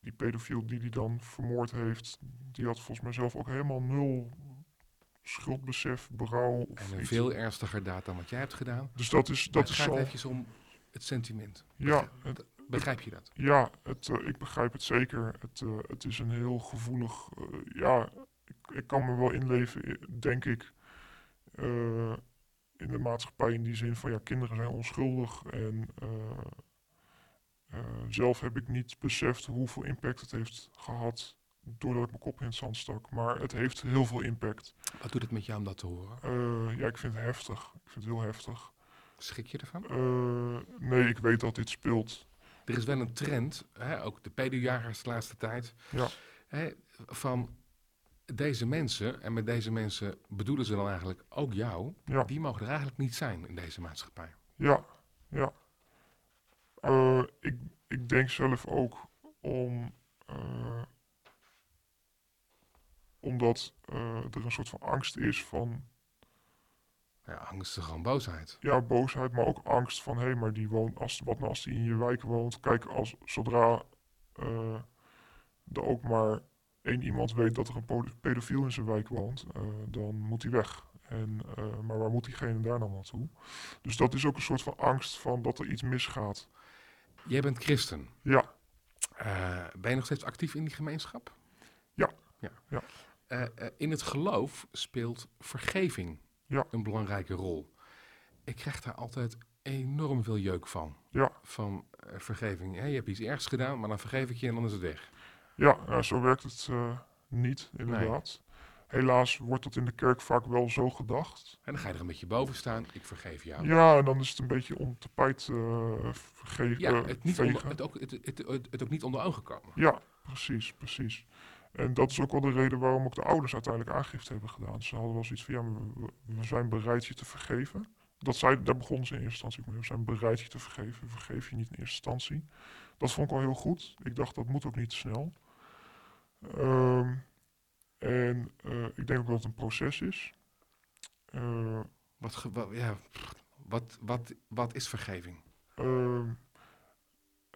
S2: die pedofiel die die dan vermoord heeft, die had volgens mij zelf ook helemaal nul schuldbesef, berouw. Of
S1: En een veel ernstiger daad dan wat jij hebt gedaan.
S2: Dus dat is, dat
S1: het
S2: is
S1: gaat
S2: al,
S1: eventjes om het sentiment.
S2: ja, het,
S1: Begrijp je dat?
S2: ja het, eh, ik begrijp het zeker. Het, eh, het is een heel gevoelig, ja, ik, kan me wel inleven, i- denk ik, eh, in de maatschappij in die zin van, ja, kinderen zijn onschuldig en eh, eh, zelf heb ik niet beseft hoeveel impact het heeft gehad doordat ik mijn kop in het zand stak. Maar het heeft heel veel impact.
S1: Wat doet het met jou om dat te horen?
S2: Eh, ja, ik vind het heftig. Ik vind het heel heftig.
S1: Schrik je ervan?
S2: Eh, nee, ik weet dat dit speelt.
S1: Er is wel een trend, hè, ook de pedojagers de laatste tijd,
S2: Ja.
S1: hè, van deze mensen, en met deze mensen bedoelen ze dan eigenlijk ook jou,
S2: Ja.
S1: die mogen er eigenlijk niet zijn in deze maatschappij.
S2: Ja, ja. Eh, ik, ik denk zelf ook om. eh, omdat eh, er een soort van angst is van.
S1: Ja, angst is gewoon boosheid.
S2: Ja, boosheid, maar ook angst van. Hé, hey, maar die woont. Als, wat nou als die in je wijk woont? Kijk, als, zodra. er ook maar één iemand weet dat er een pedofiel in zijn wijk woont. eh, dan moet hij weg. En, eh, maar waar moet diegene daar dan naartoe? Dus dat is ook een soort van angst van dat er iets misgaat.
S1: Jij bent christen.
S2: Ja.
S1: Eh, ben je nog steeds actief in die gemeenschap?
S2: Ja.
S1: ja.
S2: Ja.
S1: In het geloof speelt vergeving
S2: Ja.
S1: een belangrijke rol. Ik krijg daar altijd enorm veel jeuk van.
S2: Ja.
S1: Van vergeving. Je hebt iets ergs gedaan, maar dan vergeef ik je en dan is het weg.
S2: Ja, nou, zo werkt het eh, niet, inderdaad. Helaas wordt dat in de kerk vaak wel zo gedacht.
S1: En dan ga je er een beetje boven staan. Ik vergeef jou.
S2: Ja, en dan is het een beetje om tapijt uh, vergeven.
S1: Ja, het, niet onder, het, ook, het, het, het, het ook niet onder ogen komen.
S2: Ja, precies, precies. En dat is ook wel de reden waarom ook de ouders uiteindelijk aangifte hebben gedaan. Ze hadden wel zoiets van, ja, we, we- zijn bereid je te vergeven. Dat zei, daar begonnen ze in eerste instantie mee. We zijn bereid je te vergeven. We vergeven je niet in eerste instantie. Dat vond ik al heel goed. Ik dacht, dat moet ook niet te snel. Ehm, en eh, ik denk ook dat het een proces is. Eh,
S1: Wat, ja, wat, wat, wat is vergeving?
S2: ehm,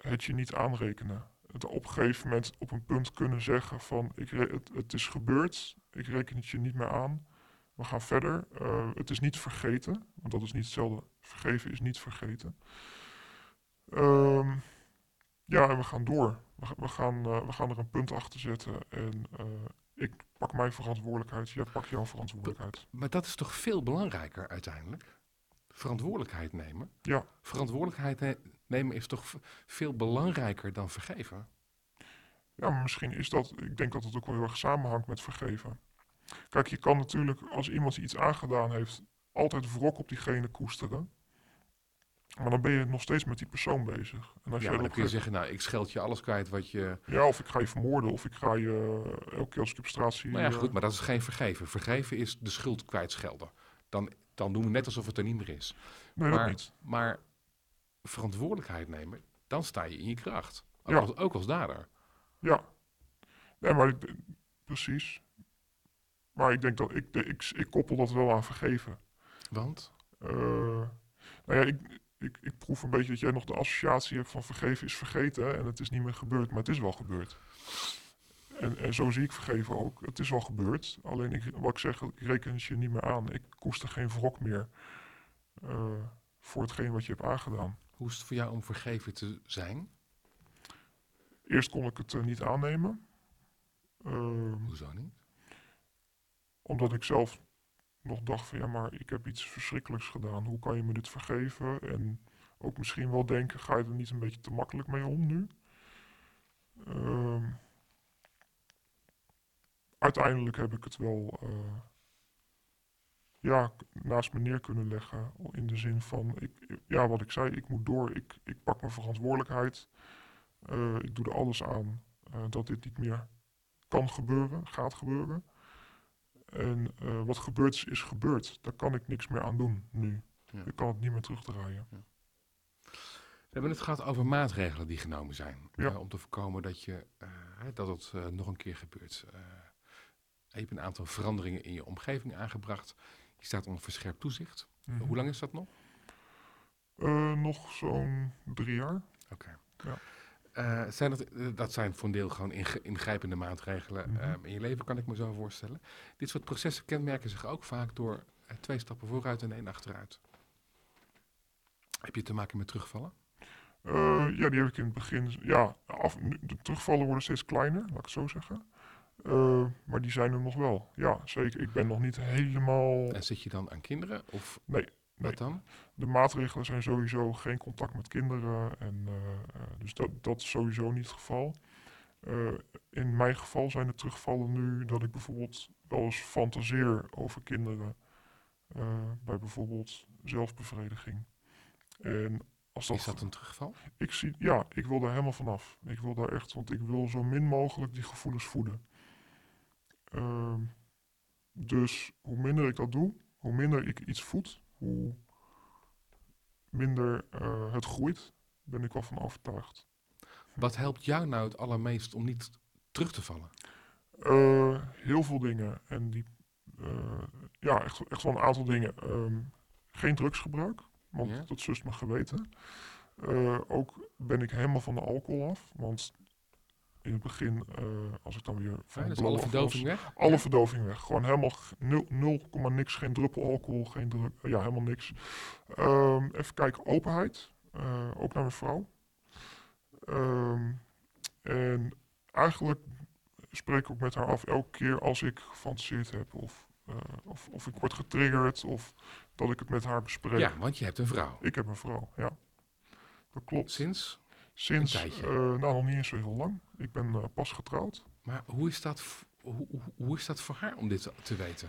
S2: het je niet aanrekenen. Het op een gegeven moment op een punt kunnen zeggen van ik het, het is gebeurd, ik reken het je niet meer aan. We gaan verder. Eh, het is niet vergeten, want dat is niet hetzelfde. Vergeven is niet vergeten. Ehm, ja, en we gaan door. We, we, gaan, eh, we gaan er een punt achter zetten. En eh, ik pak mijn verantwoordelijkheid, jij pakt jouw verantwoordelijkheid.
S1: Maar dat is toch veel belangrijker uiteindelijk? Verantwoordelijkheid nemen?
S2: Ja.
S1: Verantwoordelijkheid ne- nemen is toch veel belangrijker dan vergeven?
S2: Ja, maar misschien is dat, ik denk dat het ook wel heel erg samenhangt met vergeven. Kijk, je kan natuurlijk, als iemand iets aangedaan heeft, altijd wrok op diegene koesteren. Maar dan ben je nog steeds met die persoon bezig. En als
S1: Ja,
S2: jij
S1: dan kun je zeggen, nou, ik scheld je alles kwijt wat je...
S2: ja, of ik ga je vermoorden, of ik ga je eh, elke keer als ik op straat zie.
S1: Nou ja,
S2: eh,
S1: goed, maar dat is geen vergeven. Vergeven is de schuld kwijtschelden. Dan, dan doen we net alsof het er niet meer is.
S2: nee, dat
S1: maar,
S2: niet.
S1: maar verantwoordelijkheid nemen, dan sta je in je kracht. Ook,
S2: Ja.
S1: als, ook als dader.
S2: Ja. Nee, maar ik, precies. Maar ik denk dat, ik, ik, ik koppel dat wel aan vergeven.
S1: Want?
S2: Eh, nou ja, ik, ik, ik proef een beetje dat jij nog de associatie hebt van vergeven is vergeten en het is niet meer gebeurd, maar het is wel gebeurd. En, en zo zie ik vergeven ook. Het is wel gebeurd, alleen ik, wat ik zeg, ik reken het je niet meer aan. Ik koester geen wrok meer eh, voor hetgeen wat je hebt aangedaan.
S1: Hoe is het voor jou om vergeven te zijn?
S2: Eerst kon ik het eh, niet aannemen, Ehm,
S1: Hoezo niet?
S2: omdat ik zelf nog dacht van ja, maar ik heb iets verschrikkelijks gedaan. Hoe kan je me dit vergeven? En ook misschien wel denken, ga je er niet een beetje te makkelijk mee om nu? Ehm, uiteindelijk heb ik het wel eh, ja, naast me neer kunnen leggen. In de zin van, ik, ja, wat ik zei, ik moet door. Ik, ik pak mijn verantwoordelijkheid. Eh, ik doe er alles aan eh, dat dit niet meer kan gebeuren, gaat gebeuren. En eh, wat gebeurd is, is gebeurd. Daar kan ik niks meer aan doen nu.
S1: Ja.
S2: Ik kan het niet meer terugdraaien.
S1: We hebben het gehad over maatregelen die genomen zijn.
S2: Ja.
S1: eh, om te voorkomen dat, je, eh, hè, dat het eh, nog een keer gebeurt. Eh, je hebt een aantal veranderingen in je omgeving aangebracht. Je staat onder verscherpt toezicht.
S2: Mhm.
S1: Hoe lang is dat nog?
S2: Eh, nog zo'n drie jaar.
S1: Oké.
S2: Ja.
S1: Eh, zijn dat, eh, dat zijn voor een deel gewoon ingrijpende maatregelen
S2: Mhm.
S1: eh, in je leven, kan ik me zo voorstellen. Dit soort processen kenmerken zich ook vaak door eh, twee stappen vooruit en één achteruit. Heb je te maken met terugvallen?
S2: Ja, die heb ik in het begin. Ja, af, de terugvallen worden steeds kleiner, laat ik het zo zeggen. Maar die zijn er nog wel. Ja, zeker. Ik ben nog niet helemaal.
S1: En zit je dan aan kinderen? Of
S2: Nee,
S1: wat dan?
S2: De maatregelen zijn sowieso geen contact met kinderen. En, eh, eh, dus dat, dat is sowieso niet het geval. Eh, in mijn geval zijn de terugvallen nu dat ik bijvoorbeeld wel eens fantaseer over kinderen. bij bijvoorbeeld zelfbevrediging. En als dat,
S1: Is dat een terugval?
S2: ik zie, ja, ik wil daar helemaal vanaf. Ik wil daar echt, want ik wil zo min mogelijk die gevoelens voeden. Ehm, dus hoe minder ik dat doe, hoe minder ik iets voed, hoe minder eh, het groeit, ben ik wel van overtuigd.
S1: Wat helpt jou nou het allermeest om niet terug te vallen?
S2: Eh, heel veel dingen. En die, eh, ja, echt, echt wel een aantal dingen. Ehm, geen drugsgebruik, want
S1: Ja.
S2: dat sust mijn geweten. Ook ben ik helemaal van de alcohol af, want in het begin, eh, als ik dan weer van
S1: Ja, dus alle verdoving
S2: was,
S1: weg?
S2: alle
S1: Ja?
S2: verdoving weg. Gewoon helemaal g- nul, 0, komma niks, geen druppel alcohol, geen druk, ja, helemaal niks. Ehm, even kijken, openheid, eh, ook naar mijn vrouw. Ehm, en eigenlijk spreek ik ook met haar af elke keer als ik gefantaseerd heb of, eh, of, of ik word getriggerd of dat ik het met haar bespreek.
S1: Ja, want je hebt een vrouw.
S2: Ik heb een vrouw, ja. Dat klopt.
S1: Sinds?
S2: Sinds,
S1: een
S2: eh, nou nog niet eens zo heel lang. Ik ben eh, pas getrouwd.
S1: Maar hoe is, dat, hoe, hoe, is dat voor haar om dit te- te weten?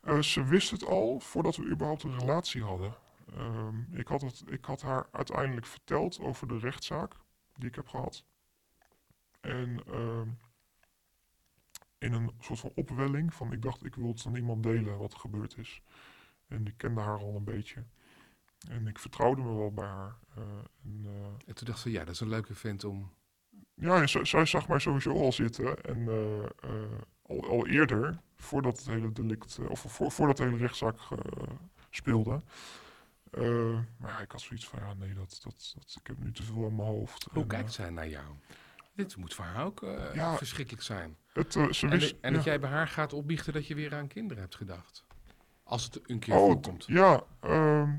S2: Eh, ze wist het al voordat we überhaupt een relatie hadden. Ehm, ik, had het, ik had haar uiteindelijk verteld over de rechtszaak die ik heb gehad. En ehm, in een soort van opwelling van ik dacht ik wil het aan niemand delen wat er gebeurd is. En ik kende haar al een beetje. En ik vertrouwde me wel bij haar. eh, en, eh,
S1: En toen dacht ze, ja, dat is een leuke vent om...
S2: ja, zij zag mij sowieso al zitten. En eh, al, al eerder, voordat het hele delict, of voor, voordat de hele rechtszaak speelde. Eh, maar ja, ik had zoiets van, ja, nee, dat, dat, dat, ik heb nu te veel aan mijn hoofd.
S1: Hoe
S2: En,
S1: kijkt zij naar jou? Dit moet voor haar ook
S2: Ja.
S1: verschrikkelijk zijn.
S2: het, ze
S1: En,
S2: wist,
S1: de- en
S2: ja.
S1: dat jij bij haar gaat opbiechten dat je weer aan kinderen hebt gedacht. Als het een keer
S2: Oh,
S1: voorkomt.
S2: ja. ehm,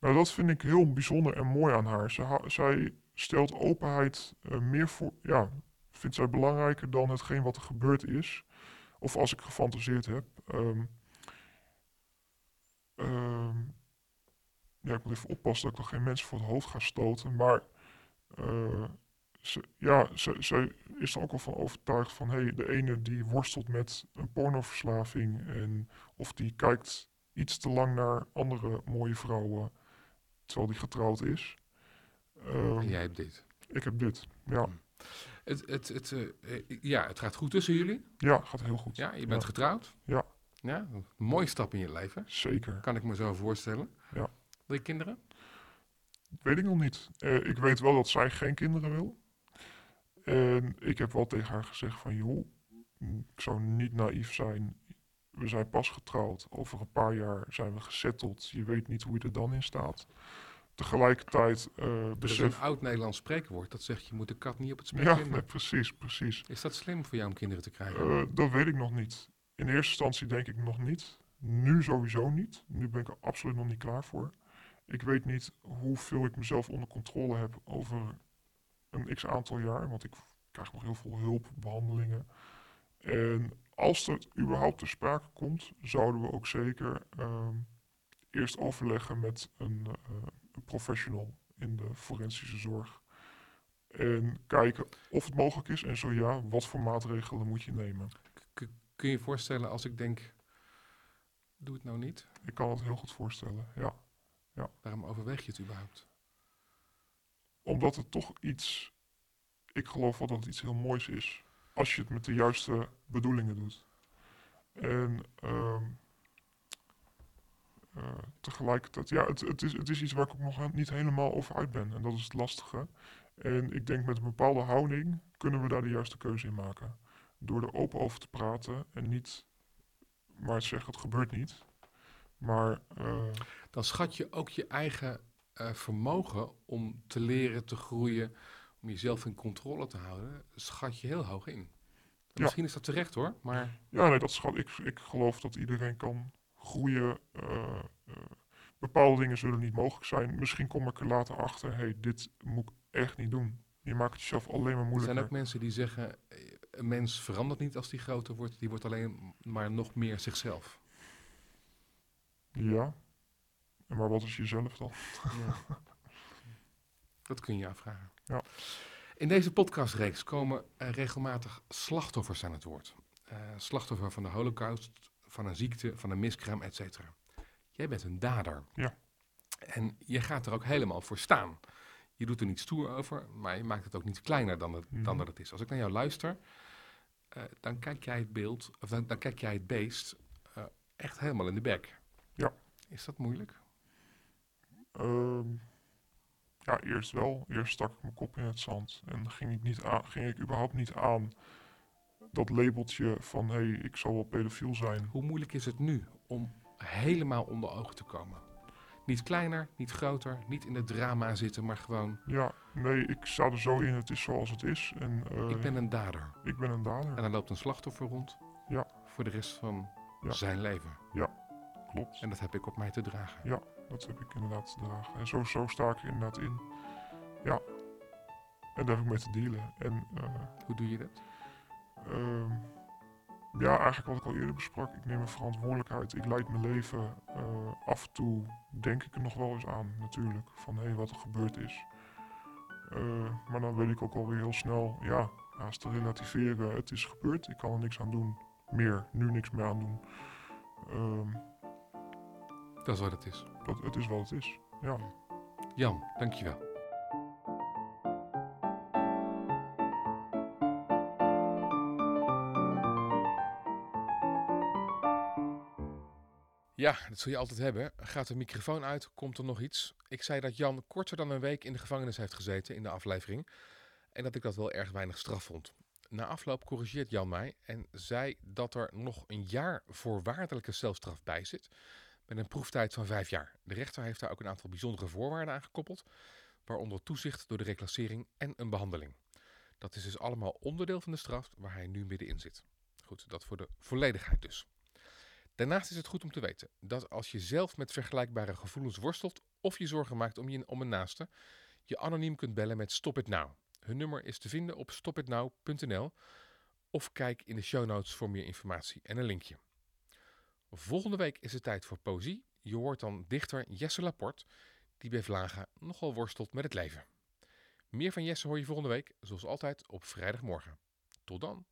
S2: nou, dat vind ik heel bijzonder en mooi aan haar. Ze zij stelt openheid eh, meer voor, ja, vindt zij belangrijker dan hetgeen wat er gebeurd is. Of als ik gefantaseerd heb. Ehm, ehm, ja, ik moet even oppassen dat ik nog geen mensen voor het hoofd ga stoten. Maar eh, ze, ja, zij is er ook al van overtuigd van... hey, de ene die worstelt met een pornoverslaving... En, of die kijkt iets te lang naar andere mooie vrouwen... terwijl die getrouwd is.
S1: En jij hebt dit.
S2: Ik heb dit. Ja,
S1: Het, het, het, eh, eh, ja, het gaat goed tussen jullie.
S2: ja gaat heel goed.
S1: Ja, je bent
S2: Ja.
S1: getrouwd.
S2: Ja.
S1: Ja, een mooie stap in je leven.
S2: Zeker.
S1: Kan ik me zo voorstellen.
S2: Ja.
S1: Wil je kinderen?
S2: Weet ik nog niet. Eh, ik weet wel dat zij geen kinderen wil. En ik heb wel tegen haar gezegd van... joh, mm, ik zou niet naïef zijn. We zijn pas getrouwd. Over een paar jaar zijn we gesetteld. Je weet niet hoe je er dan in staat. Tegelijkertijd
S1: is een
S2: besef...
S1: oud Nederlands spreekwoord dat zegt je moet de kat niet op het spek
S2: Ja, nee, precies, precies.
S1: Is dat slim voor jou om kinderen te krijgen?
S2: Eh, dat weet ik nog niet. In eerste instantie denk ik nog niet. Nu sowieso niet. Nu ben ik er absoluut nog niet klaar voor. Ik weet niet hoeveel ik mezelf onder controle heb over een x aantal jaar. Want ik krijg nog heel veel hulp, behandelingen. En als het überhaupt ter sprake komt, zouden we ook zeker ehm, eerst overleggen met een, eh, een professional in de forensische zorg. En kijken of het mogelijk is en zo ja, wat voor maatregelen moet je nemen.
S1: Kun je je voorstellen als ik denk, doe het nou niet?
S2: Ik kan het heel goed voorstellen, ja.
S1: Waarom overweeg je het überhaupt?
S2: Omdat het toch iets, ik geloof wel dat het iets heel moois is. Als je het met de juiste bedoelingen doet. En ehm, eh, tegelijkertijd, ja, het, het, is, het is iets waar ik ook nog niet helemaal over uit ben. En dat is het lastige. En ik denk met een bepaalde houding kunnen we daar de juiste keuze in maken. Door er open over te praten en niet maar zeggen het gebeurt niet. Maar eh,
S1: Dan schat je ook je eigen eh, vermogen om te leren, te groeien, om jezelf in controle te houden, schat je heel hoog in.
S2: Ja.
S1: Misschien is dat terecht hoor, maar
S2: Ja, nee, dat schat ik. Ik geloof dat iedereen kan groeien. eh, eh, bepaalde dingen zullen niet mogelijk zijn. Misschien kom ik er later achter. hey, dit moet ik echt niet doen. Je maakt het jezelf alleen maar
S1: er
S2: moeilijker.
S1: zijn ook mensen die zeggen, een mens verandert niet als die groter wordt, die wordt alleen maar nog meer zichzelf.
S2: Ja. Maar wat is jezelf dan?
S1: Ja. Dat kun je afvragen.
S2: Ja.
S1: In deze podcastreeks komen regelmatig slachtoffers aan het woord. Eh, slachtoffer van de holocaust, van een ziekte, van een miskraam, et cetera. Jij bent een dader.
S2: Ja.
S1: En je gaat er ook helemaal voor staan. Je doet er niet stoer over, maar je maakt het ook niet kleiner dan, het, dan
S2: Mhm.
S1: dat het is. Als ik naar jou luister, eh, dan kijk jij het beeld, of dan, dan kijk jij het beest eh, echt helemaal in de bek.
S2: Ja.
S1: Is dat moeilijk?
S2: Ehm, ja, eerst wel. Eerst stak ik mijn kop in het zand. En ging ik, niet aan, ging ik überhaupt niet aan dat labeltje van... hé, hey, ik zal wel pedofiel zijn.
S1: Hoe moeilijk is het nu om helemaal onder ogen te komen? Niet kleiner, niet groter, niet in het drama zitten, maar gewoon,
S2: Ja, nee, ik sta er zo in. Het is zoals het is. En eh,
S1: ik ben een dader.
S2: ik ben een dader.
S1: En dan loopt een slachtoffer rond
S2: Ja.
S1: voor de rest van
S2: Ja.
S1: zijn leven.
S2: Klopt.
S1: En dat heb ik op mij te dragen.
S2: Dat heb ik inderdaad te dragen. En zo, zo sta ik er inderdaad in. Ja. En daar heb ik mee te dealen. En eh,
S1: Hoe doe je dat?
S2: ehm, ja, eigenlijk wat ik al eerder besprak. Ik neem mijn verantwoordelijkheid. Ik leid mijn leven. eh, af en toe denk ik er nog wel eens aan, natuurlijk. Van hé, wat er gebeurd is. Eh, maar dan weet ik ook alweer heel snel, ja, haast te relativeren. Het is gebeurd. Ik kan er niks aan doen. Meer. Nu niks meer aan doen. Ehm,
S1: Dat is wat het is.
S2: dat, het is wat het is. Ja.
S1: Jan, dankjewel. Ja, dat zul je altijd hebben. Gaat de microfoon uit, komt er nog iets? Ik zei dat Jan korter dan een week in de gevangenis heeft gezeten in de aflevering. en dat ik dat wel erg weinig straf vond. Na afloop corrigeert Jan mij en zei dat er nog een jaar voorwaardelijke celstraf bij zit, met een proeftijd van vijf jaar. De rechter heeft daar ook een aantal bijzondere voorwaarden aan gekoppeld, waaronder toezicht door de reclassering en een behandeling. Dat is dus allemaal onderdeel van de straf waar hij nu middenin zit. Goed, dat voor de volledigheid dus. Daarnaast is het goed om te weten dat als je zelf met vergelijkbare gevoelens worstelt of je zorgen maakt om, je, om een naaste, je anoniem kunt bellen met Stop It Now. Hun nummer is te vinden op stopitnow.nl of kijk in de show notes voor meer informatie en een linkje. Volgende week is het tijd voor poëzie. Je hoort dan dichter Jesse Laporte, die bij Vlaga nogal worstelt met het leven. Meer van Jesse hoor je volgende week, zoals altijd op vrijdagmorgen. Tot dan.